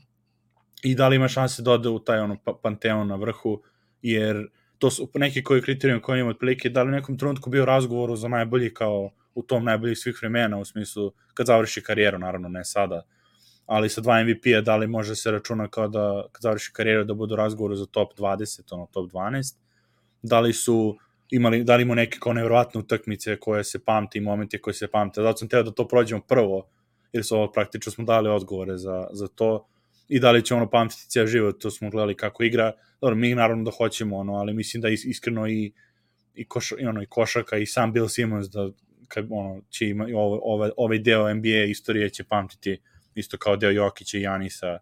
i da li ima šanse da ode u taj ono, pa- panteon na vrhu, jer to su neki koji kriterijum koji ima otprilike, da li u nekom trenutku bio razgovoru za najbolji kao u tom najboljih svih vremena, u smislu kad završi karijeru, naravno ne sada, ali sa dva MVP-a da li može se računa kao da kad završi karijeru da budu razgovoru za top 20, ono top 12, da li su imali, da li imamo neke kao nevjerovatne utakmice koje se pamte i momente koje se pamte. Zato sam teo da to prođemo prvo, jer su ovo praktično smo dali odgovore za, za to i da li će ono pamtiti cijel život, to smo gledali kako igra. Dobro, mi naravno da hoćemo, ono, ali mislim da is, iskreno i, i, koš, i, ono, i košaka i sam Bill Simmons da kad, ono, će ima, ovaj, ovaj, ovaj deo NBA istorije će pamtiti isto kao deo Jokića i Janisa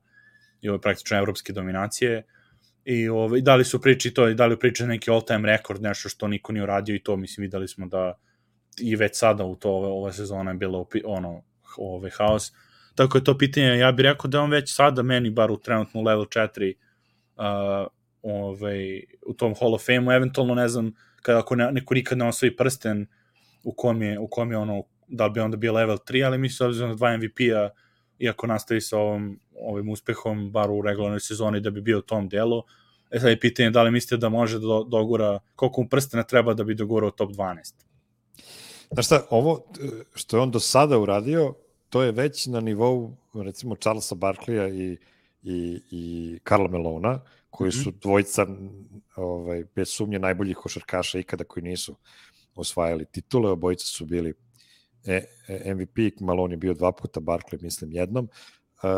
i ove praktično evropske dominacije i ovaj, dali su priči to i dali priče neki all time rekord, nešto što niko nije uradio i to mislim videli smo da i već sada u to ove, ova sezona je bilo ono ovaj haos. Tako je to pitanje, ja bih rekao da on već sada meni bar u trenutno level 4 uh, ovaj, u tom Hall of Fame-u, eventualno ne znam, kada ako ne, neko nikad ne osvoji prsten u kom je, u kom je ono, da li bi onda bio level 3, ali mislim obzirom na dva MVP-a, iako nastavi sa ovom, ovim uspehom, bar u regularnoj sezoni, da bi bio u tom delu. E sad je pitanje da li mislite da može da dogura, koliko mu prstena treba da bi dogurao top 12? Znaš šta, ovo što je on do sada uradio, to je već na nivou, recimo, Charlesa Barkleya i, i, i Karla Melona, koji mhm. su dvojica, ovaj, bez sumnje, najboljih košarkaša ikada koji nisu osvajali titule, obojica su bili e, e, MVP, Malone je bio dva puta, Barkley mislim jednom. Uh,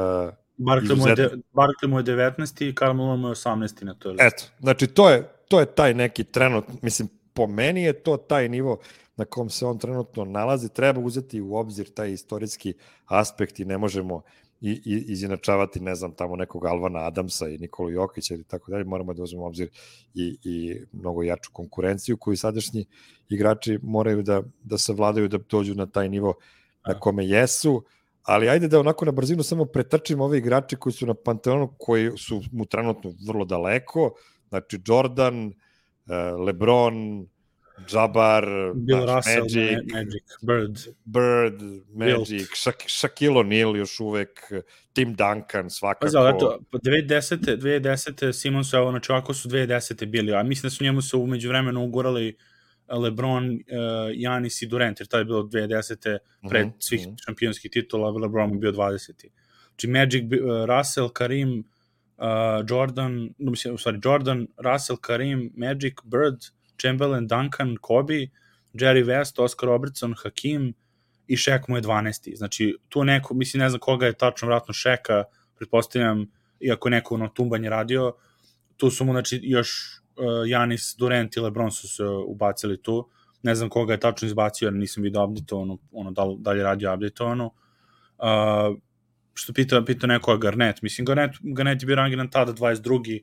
Barkley, mu je, de, Barkley mu je 19. i Karl Malone mu je 18. na to. Eto, znači to je, to je taj neki trenut, mislim, po meni je to taj nivo na kom se on trenutno nalazi, treba uzeti u obzir taj istorijski aspekt i ne možemo i, i izjednačavati, ne znam, tamo nekog Alvana Adamsa i Nikolu Jokića ili tako dalje, moramo da uzmemo obzir i, i mnogo jaču konkurenciju koju sadašnji igrači moraju da, da se vladaju da dođu na taj nivo na kome jesu, ali ajde da onako na brzinu samo pretrčimo ove igrače koji su na Panteonu, koji su mu trenutno vrlo daleko, znači Jordan, LeBron, Jabbar, Bill Russell, Magic, Magic, Bird, Bird, Magic, Shak Shaquille O'Neal još uvek, Tim Duncan svakako. Pa eto, 2010. 2010. Simons, evo, znači ovako su 2010. bili, a mislim da su njemu se umeđu vremenu ugurali LeBron, uh, Janis i Durant, jer tada je bilo 2010. pred uh mhm, -huh, svih mhm. -huh. šampionskih titula, LeBron mu bio 20. Znači Magic, uh, Russell, Karim, uh, Jordan, mislim, u stvari Jordan, Russell, Karim, Magic, Bird, Chamberlain, Duncan, Kobe, Jerry West, Oscar Robertson, Hakim i Shaq mu je 12. Znači, tu neko, mislim, ne znam koga je tačno vratno Shaka, pretpostavljam, iako neko ono tumbanje radio, tu su mu, znači, još uh, Janis, Durant i LeBron su se ubacili tu. Ne znam koga je tačno izbacio, jer nisam vidio updateovano, ono, da, da li je radio updateovano. Uh, što pita, pita neko Garnet, mislim, Garnet, Garnet je bio rangiran tada 22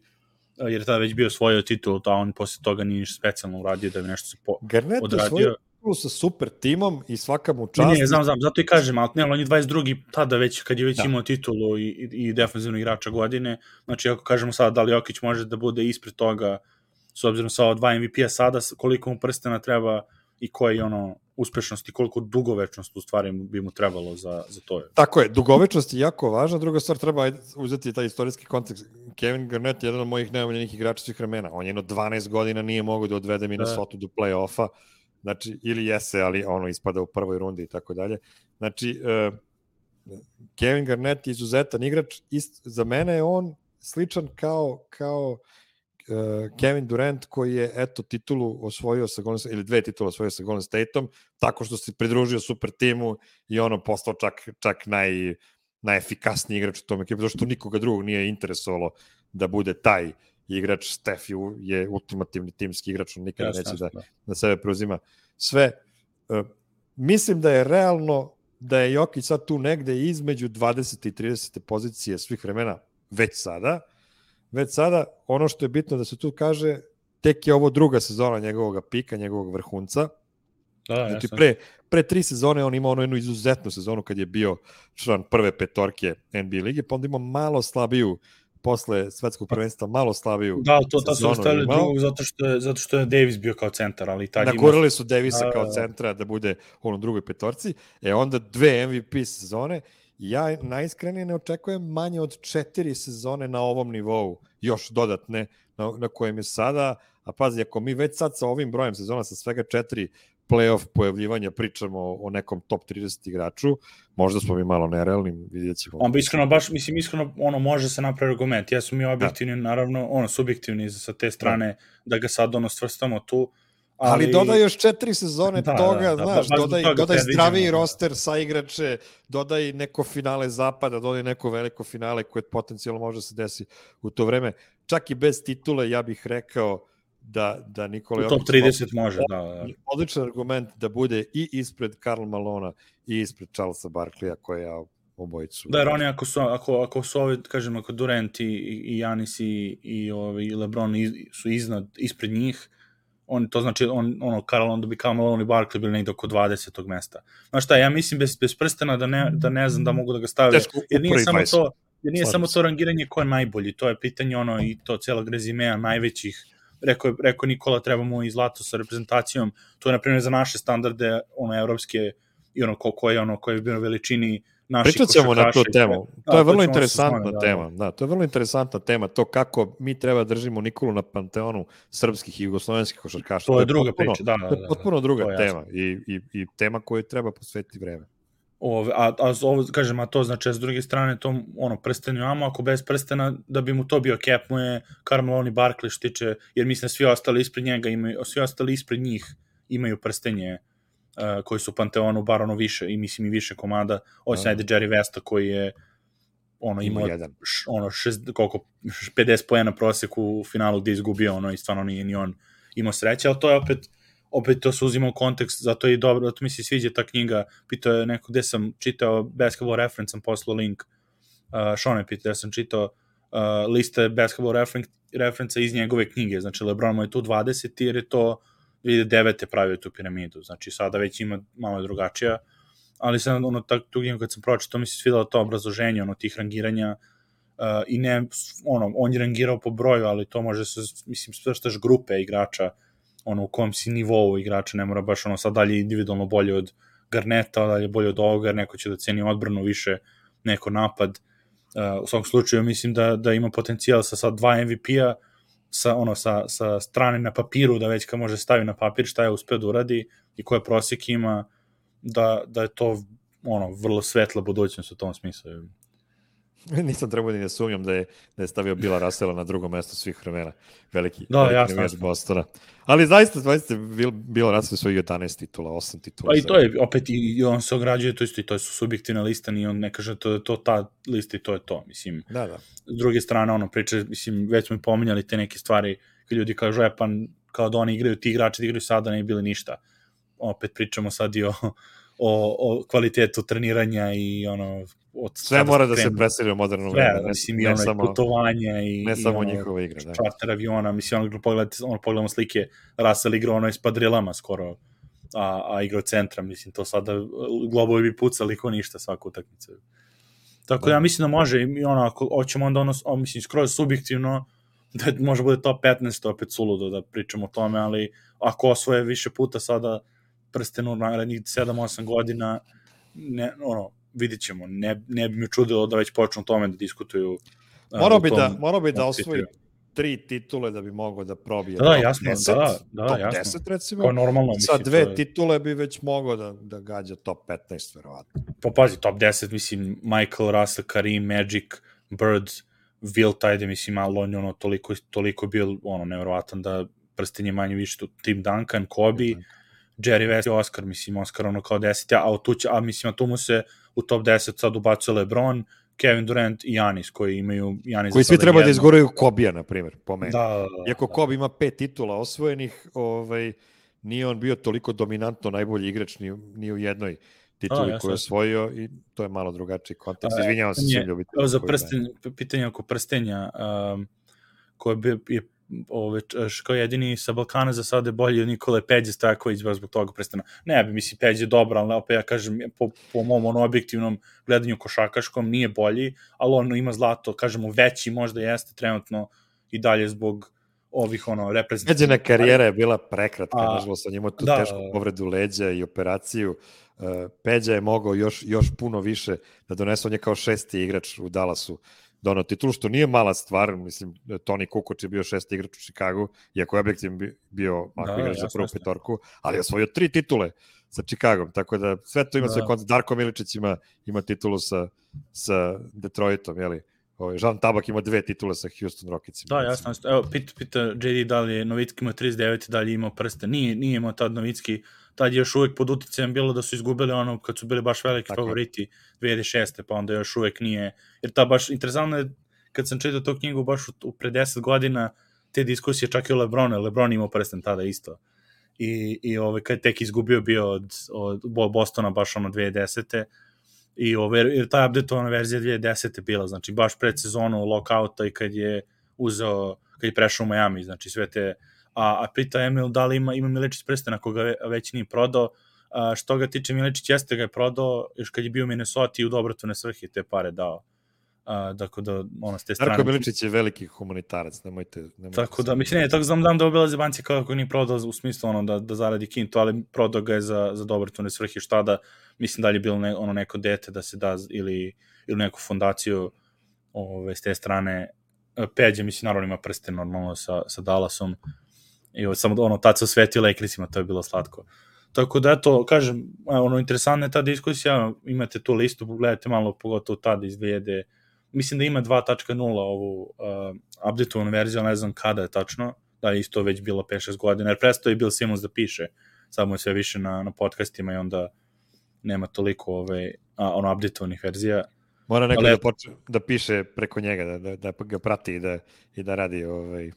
jer je tada već bio svojio titul, a on posle toga nije ništa specijalno uradio da bi nešto se po, Garnet odradio. Garnet je sa super timom i svaka mu čast. Ne, ne, znam, znam, zato i kažem, ali ne, on je 22. tada već, kad je već da. imao titulu i, i, i defensivnog igrača godine, znači ako kažemo sada da li Jokić može da bude ispred toga, s obzirom sa ova dva MVP-a sada, koliko mu prstena treba i koje ono uspešnost i koliko dugovečnost u stvari bi mu trebalo za, za to. Tako je, dugovečnost je jako važna, druga stvar treba uzeti taj istorijski kontekst. Kevin Garnett je jedan od mojih najomiljenih igrača svih vremena. On je jedno 12 godina nije mogao da odvede Minnesota da. do play-offa, znači, ili jese, ali ono ispada u prvoj rundi i tako dalje. Znači, uh, Kevin Garnett je izuzetan igrač, ist, za mene je on sličan kao, kao uh, Kevin Durant koji je eto titulu osvojio sa Golden State, ili dve titule osvojio sa Golden Stateom tako što se pridružio super timu i ono postao čak, čak naj, najefikasniji igrač u tom ekipu, zato što nikoga drugog nije interesovalo da bude taj igrač. Steph je ultimativni timski igrač, on nikada neće da na sebe preuzima sve. Uh, mislim da je realno da je Jokić sad tu negde između 20. i 30. pozicije svih vremena već sada, već sada ono što je bitno da se tu kaže, tek je ovo druga sezona njegovog pika, njegovog vrhunca. Da, znači, pre, pre tri sezone on ima ono jednu izuzetnu sezonu kad je bio član prve petorke NBA lige, pa onda ima malo slabiju posle svetskog prvenstva malo slabiju. Da, to to su ostali drugog zato što je zato što je Davis bio kao centar, ali tad Nagurali su Davisa da, kao da, da. centra da bude u drugoj petorci. E onda dve MVP sezone ja najiskrenije ne očekujem manje od četiri sezone na ovom nivou, još dodatne na, na kojem je sada, a pazi, ako mi već sad sa ovim brojem sezona sa svega četiri playoff pojavljivanja pričamo o nekom top 30 igraču, možda smo mi malo nerealni, vidjet ćemo. On bi iskreno, baš, mislim, iskreno, ono, može se napraviti argument. Ja su mi objektivni, da. naravno, ono, subjektivni sa te strane, da, da ga sad, ono, svrstamo tu, Ali, ali dodaj još četiri sezone da, toga, da, da, znaš, da, dodaj, toga dodaj zdraviji roster sa igrače, dodaj neko finale zapada, dodaj neko veliko finale koje potencijalno može da se desi u to vreme. Čak i bez titule, ja bih rekao da, da Nikola Jokić... top 30 može, da, da. Odličan argument da bude i ispred Karl Malona i ispred Charlesa Barkleya, koje ja obojicu. Da, jer oni ako su, ako, ako su ovi, kažem, ako Durant i, i Janis i, i, ovi, i Lebron iz, su iznad, ispred njih, on, to znači, on, ono, Karl, onda bi kao Malone i Barkley bili negde oko 20. mesta. Znaš šta, ja mislim bez, bez prstena da ne, da ne znam da mogu da ga stave, u jer nije samo 20. to, jer nije samo to rangiranje ko je najbolji, to je pitanje ono i to celog rezimea najvećih rekao, je- rekao Nikola trebamo i zlato sa reprezentacijom, to je na primjer za naše standarde, ono evropske i ono ko, ko je ono koji je bio veličini naših Pričat ćemo na tu temu. Da, To je to vrlo interesantna s njima, da, tema. Da, to je vrlo interesantna tema. To kako mi treba držimo Nikolu na panteonu srpskih i jugoslovenskih košarkaša. To je druga potpuno, priča, da, da, To je da, potpuno da, druga to je tema i, i, i tema koju treba posvetiti vreme. Ove, a, a ovo, kažem, a to znači, s druge strane, to, ono, prsten imamo, ako bez prstena, da bi mu to bio cap, mu je Carmelo i Barkley što tiče, jer mislim da svi ostali ispred njega imaju, svi ostali ispred njih imaju prstenje uh, koji su u Panteonu bar ono više, i mislim i više komada, osim Da. ajde Jerry Vesta koji je ono Ima imao jedan. š, ono šest, koliko 50 poena proseku u finalu gde izgubio ono i stvarno nije ni on imao sreće, ali to je opet opet to se uzima u kontekst, zato je i dobro, zato mi se sviđa ta knjiga, pitao je neko gde sam čitao basketball reference, sam poslao link, uh, Sean je pitao, ja sam čitao uh, liste basketball reference, referenca iz njegove knjige, znači Lebron mu je tu 20 jer je to 2009. pravio tu piramidu, znači sada već ima malo drugačija, ali sam ono tak, tu kad sam pročitao mi se svidalo to obrazloženje ono tih rangiranja uh, i ne ono on je rangirao po broju ali to može se mislim svrstaš grupe igrača ono u kom si nivou igrača ne mora baš ono sad dalje individualno bolje od Garneta dalje bolje od ovoga neko će da ceni odbranu više neko napad uh, u svakom slučaju mislim da, da ima potencijal sa sad dva MVP-a sa ono sa, sa strane na papiru da već kad može stavi na papir šta je uspeo da uradi i koje prosjek ima da, da je to ono vrlo svetla budućnost u tom smislu. Nisam trebao ni da sumnjam da je, da je stavio Bila Rasela na drugo mesto svih vremena. Veliki, Da, veliki jasno. Bostona. Ali zaista, zaista, Bil, Bila Rasel svoj 11 titula, 8 titula. Pa i to je, opet, i, on se ograđuje, to isto i to su subjektivna lista, ni on ne kaže to to ta lista i to je to, mislim. Da, da. S druge strane, ono, priče, mislim, već smo i pominjali te neke stvari, kad ljudi kažu, e, pa, kao da oni igraju, ti igrači da igraju sada, ne bi bili ništa. Opet pričamo sad i o, o, o kvalitetu treniranja i ono, od Sve mora da se preseli u moderno vreme. Ne, mislim, i ne, ono, samo, i putovanje i, ne i samo ono, njihova igra. Da. čarter aviona, mislim, ono, pogledate, ono, pogledamo slike, Russell igrao ono espadrilama skoro, a, a igrao centra, mislim, to sada globovi bi pucali ko ništa svaku utakmicu. Tako da, Da. ja mislim da može, i ono, ako hoćemo onda ono, o, mislim, skroz subjektivno, da može bude top 15, to opet suludo da pričamo o tome, ali ako osvoje više puta sada prsten u narednih 7-8 godina, ne, ono, vidit ćemo, ne, ne bi me čudilo da već počnu o tome da diskutuju. a, Morao u bi tom- da, morao bi da osvoji tri titule da bi mogao da probije Da, da, jasno, 10, da, da, top jasno. 10 recimo. Normalno, Sa mislim. dve to je- titule bi već mogao da, da gađa top 15, verovatno. Pa pazi, top 10, mislim, Michael, Russell, Karim, Magic, Bird, Wilt, ajde, mislim, ali on je ono toliko, toliko bio, ono, nevjerovatan da prsten je manje više tu, Tim Duncan, Kobe, Jerry West i Oscar, mislim, Oscar ono kao 10, a, tu će, a mislim, a tu mu se u top 10 sad ubacuje LeBron, Kevin Durant i Janis, koji imaju, Janis Koji svi treba da jedno. izgoraju Kobija, na primjer, po meni. Da, da, da, Iako da. Kobe ima pet titula osvojenih, ovaj, nije on bio toliko dominantno najbolji igrač ni, ni u jednoj tituli jasno, koju je osvojio i to je malo drugačiji kontekst. A, Izvinjavam se svim ljubiteljima. Za prsten, pitanje oko prstenja, um, koje je ove, kao jedini sa Balkana za sada je bolji od Nikole Peđe Stojković baš zbog toga prstena. Ne, bi mislim Peđe dobar, ali opet ja kažem po, po mom ono objektivnom gledanju košakaškom nije bolji, ali on ima zlato, kažemo veći možda jeste trenutno i dalje zbog ovih ono reprezentativnih. Peđina karijera je bila prekratka, A, nažalost, on je imao tu da, tešku povredu leđa i operaciju. Uh, Peđa je mogao još, još puno više da donese, on je kao šesti igrač u Dallasu donao titulu, što nije mala stvar, mislim, Toni Kukoč je bio šesti igrač u Chicagu, iako je objektivno bi- bio ako Da, igrač za prvu petorku, ali je osvojio tri titule sa Chicagom, tako da sve to ima Da. svoj koncept. Darko Miličić ima, ima titulu sa, sa Detroitom, jeli? Ovaj, Jean Tabak ima dve titule sa Houston Rocketsima. Da, jasno. Evo, pita, pita JD da li je Novicki imao 39 i da li je imao prste. Nije, nije imao tad Novicki, tad je još uvek pod uticajem bilo da su izgubili ono kad su bili baš veliki Tako favoriti 2006. pa onda još uvek nije. Jer ta baš, interesantno je, kad sam čitao tu knjigu baš u, pre 10 godina, te diskusije čak i o Lebronu, jer Lebron imao prsten tada isto. I, i ovaj, kad tek izgubio bio od, od Bo- Bostona baš ono 2010. I ove, jer ta updateovana verzija 2010. je bila, znači baš pred sezonu lockouta i kad je uzeo, kad je prešao u Miami, znači sve te, a, a pita Emil da li ima, ima Miličić prstena koga ve- već nije prodao, a, što ga tiče Miličić jeste ga je prodao još kad je bio u Minnesota i u dobrotvorne svrhe te pare dao. A, dakle da ono s te strane Darko Miličić je veliki humanitarac, nemojte... nemojte Tako da, mislim, ne, tako znam, dam da obila zebanci kao ako nije prodao u smislu ono da, da zaradi kintu, ali prodao ga je za, za dobrotvorne svrhe, šta da, mislim da li je bilo ne, ono neko dete da se da ili, ili neku fondaciju ove, s te strane. E, Peđe, mislim, naravno ima prste normalno sa, sa Dallasom i samo ono, tad se osvetio Lakersima, to je bilo slatko. Tako da, eto, kažem, ono, interesantna je ta diskusija, imate tu listu, pogledajte malo, pogotovo tad iz 2000, mislim da ima 2.0 ovu uh, updateovanu verziju, ali ne znam kada je tačno, da je isto već bilo 5-6 godina, jer prestao je Bill Simmons da piše, samo je sve više na, na podcastima i onda nema toliko ove, a, ono, updateovanih verzija. Mora neko Ali da, počne, da piše preko njega, da, da, da ga prati i da, i da radi ovaj,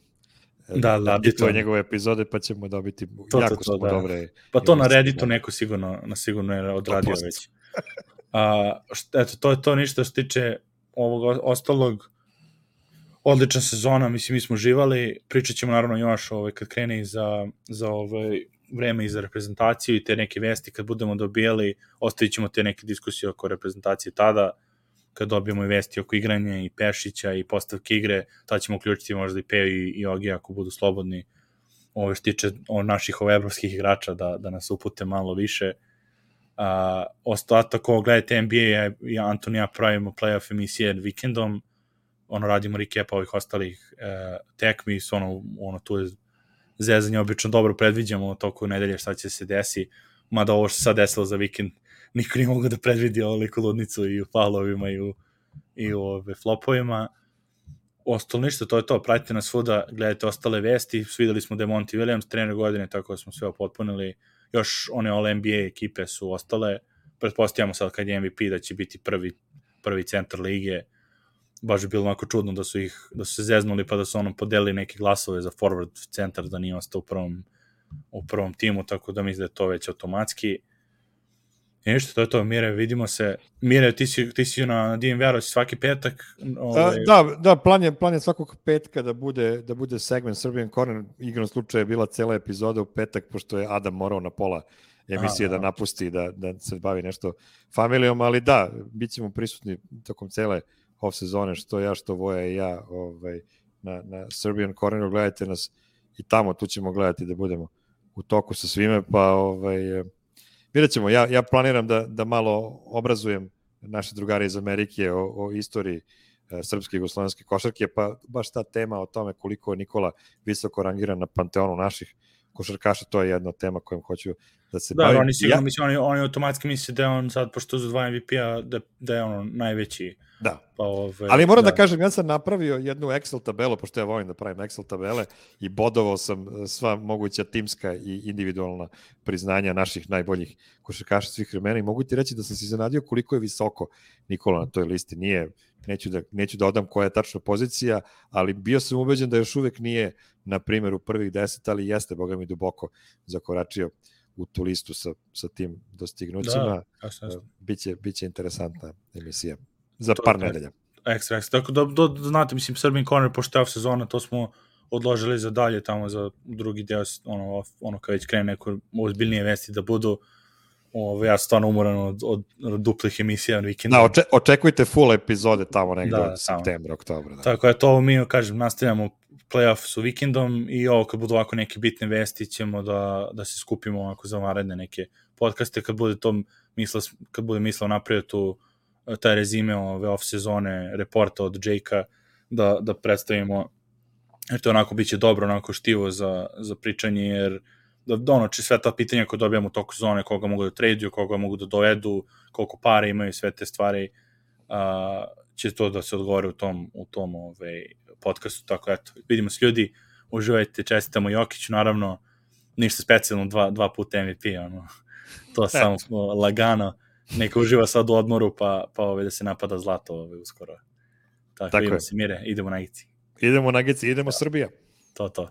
Da, da, bituje updateovane. njegove epizode, pa ćemo dobiti To, to, jako to, smo da. dobre. Pa to na Redditu da. neko sigurno, na sigurno je odradio 100%. već. A, št, eto, to je to ništa što se tiče ovog ostalog. Odlična sezona, mislim, mi smo živali, pričat ćemo naravno još ovaj, kad krene i za, za ovaj, vreme i za reprezentaciju i te neke vesti kad budemo dobijali, ostavit ćemo te neke diskusije oko reprezentacije tada, kad dobijemo i vesti oko igranja i Pešića i postavke igre, tada ćemo uključiti možda i Peo i, i Ogi ako budu slobodni. Ove što tiče o naših ove evropskih igrača da, da nas upute malo više. A, ostatak ovo gledajte NBA ja, ja Anton i ja pravimo playoff emisije vikendom. Ono radimo recap ovih ostalih e, tekmi s ono, ono tu je zezanje obično dobro predviđamo toku nedelje šta će se desi. Mada ovo što se sad desilo za vikend niko nije mogao da predvidi ovoliku ludnicu i u falovima i u, i u ove flopovima. Ostalo ništa, to je to, pratite nas svuda, gledajte ostale vesti, svideli smo da je Monty Williams trener godine, tako da smo sve potpunili, još one All NBA ekipe su ostale, pretpostavljamo sad kad je MVP da će biti prvi, prvi centar lige, baš bi bilo onako čudno da su ih, da su se zeznuli pa da su ono podelili neke glasove za forward centar da nije ostao u prvom, u prvom timu, tako da mislim da je to već automatski. I ništa, to je to, Mire, vidimo se. Mire, ti si, ti si na, DNVR-u svaki petak. A, Ovaj, da, da, plan je, plan je svakog petka da bude, da bude segment Serbian Corner. Igrom slučaja je bila cela epizoda u petak, pošto je Adam morao na pola emisije Aha. da napusti, da, da se bavi nešto familijom, ali da, bit ćemo prisutni tokom cele off sezone, što ja, što Voja i ja ovaj, na, na Serbian Corneru, gledajte nas i tamo, tu ćemo gledati da budemo u toku sa svime, pa ovaj, eh, vidjet ćemo, ja, ja planiram da, da malo obrazujem naše drugare iz Amerike o, o istoriji e, srpske i jugoslovenske košarke, pa baš ta tema o tome koliko je Nikola visoko rangiran na panteonu naših košarkaša, to je jedna tema kojom hoću da se Da, bavim. oni sigurno, ja, mislim, oni, oni automatski misle da je on sad, pošto su dva MVP-a, da, da je ono najveći. da, Pa, ove, Ali moram da. da kažem, ja sam napravio jednu Excel tabelu, pošto ja volim da pravim Excel tabele i bodovao sam e, sva moguća timska i individualna priznanja naših najboljih košarkaša svih vremena i mogu ti reći da sam se iznenadio koliko je visoko Nikola na toj listi. Nije, neću da, neću da odam koja je tačno pozicija, ali bio sam ubeđen da još uvek nije, na primjer, u prvih deset, ali jeste, boga mi, duboko zakoračio u tu listu sa, sa tim dostignućima. Da, jasno, jasno. Biće, biće interesantna emisija za To par nedelja. Ekstra, ekstra. Tako da, do, da znate, mislim, Srbin Corner, pošto je sezona, to smo odložili za dalje tamo za drugi deo, ono, ono kad već krene neko ozbiljnije vesti da budu Ove, ja sam stvarno umoran od, od, od duplih emisija na vikenda. Da, oče, očekujte full epizode tamo negde Da, od da, septembra, oktobra. Da. Tako je to mi, kažem, nastavljamo playoff su vikendom i ovo kad budu ovako neke bitne vesti ćemo da, da se skupimo ovako za varedne neke podcaste. Kad bude to misla, kad bude mislao napravio tu eh, taj rezime ove off sezone reporta od Jakea da, da predstavimo jer to onako biće dobro onako štivo za, za pričanje jer da donoči sve ta pitanja koje dobijamo u toku sezone, koga mogu da traduju, koga mogu da dovedu, koliko pare imaju, sve te stvari, a, će to da se odgovore u tom, u tom ovaj, podcastu, tako eto, vidimo se ljudi, uživajte, čestitamo Jokiću, naravno, ništa specijalno, dva, dva puta MVP, ono, to samo smo lagano, neka uživa sad u odmoru, pa, pa ove, da se napada zlato ove, uskoro. Tako, Tako vidimo je. se, mire, idemo na ici. Idemo na Gici, idemo Srbija. To, to.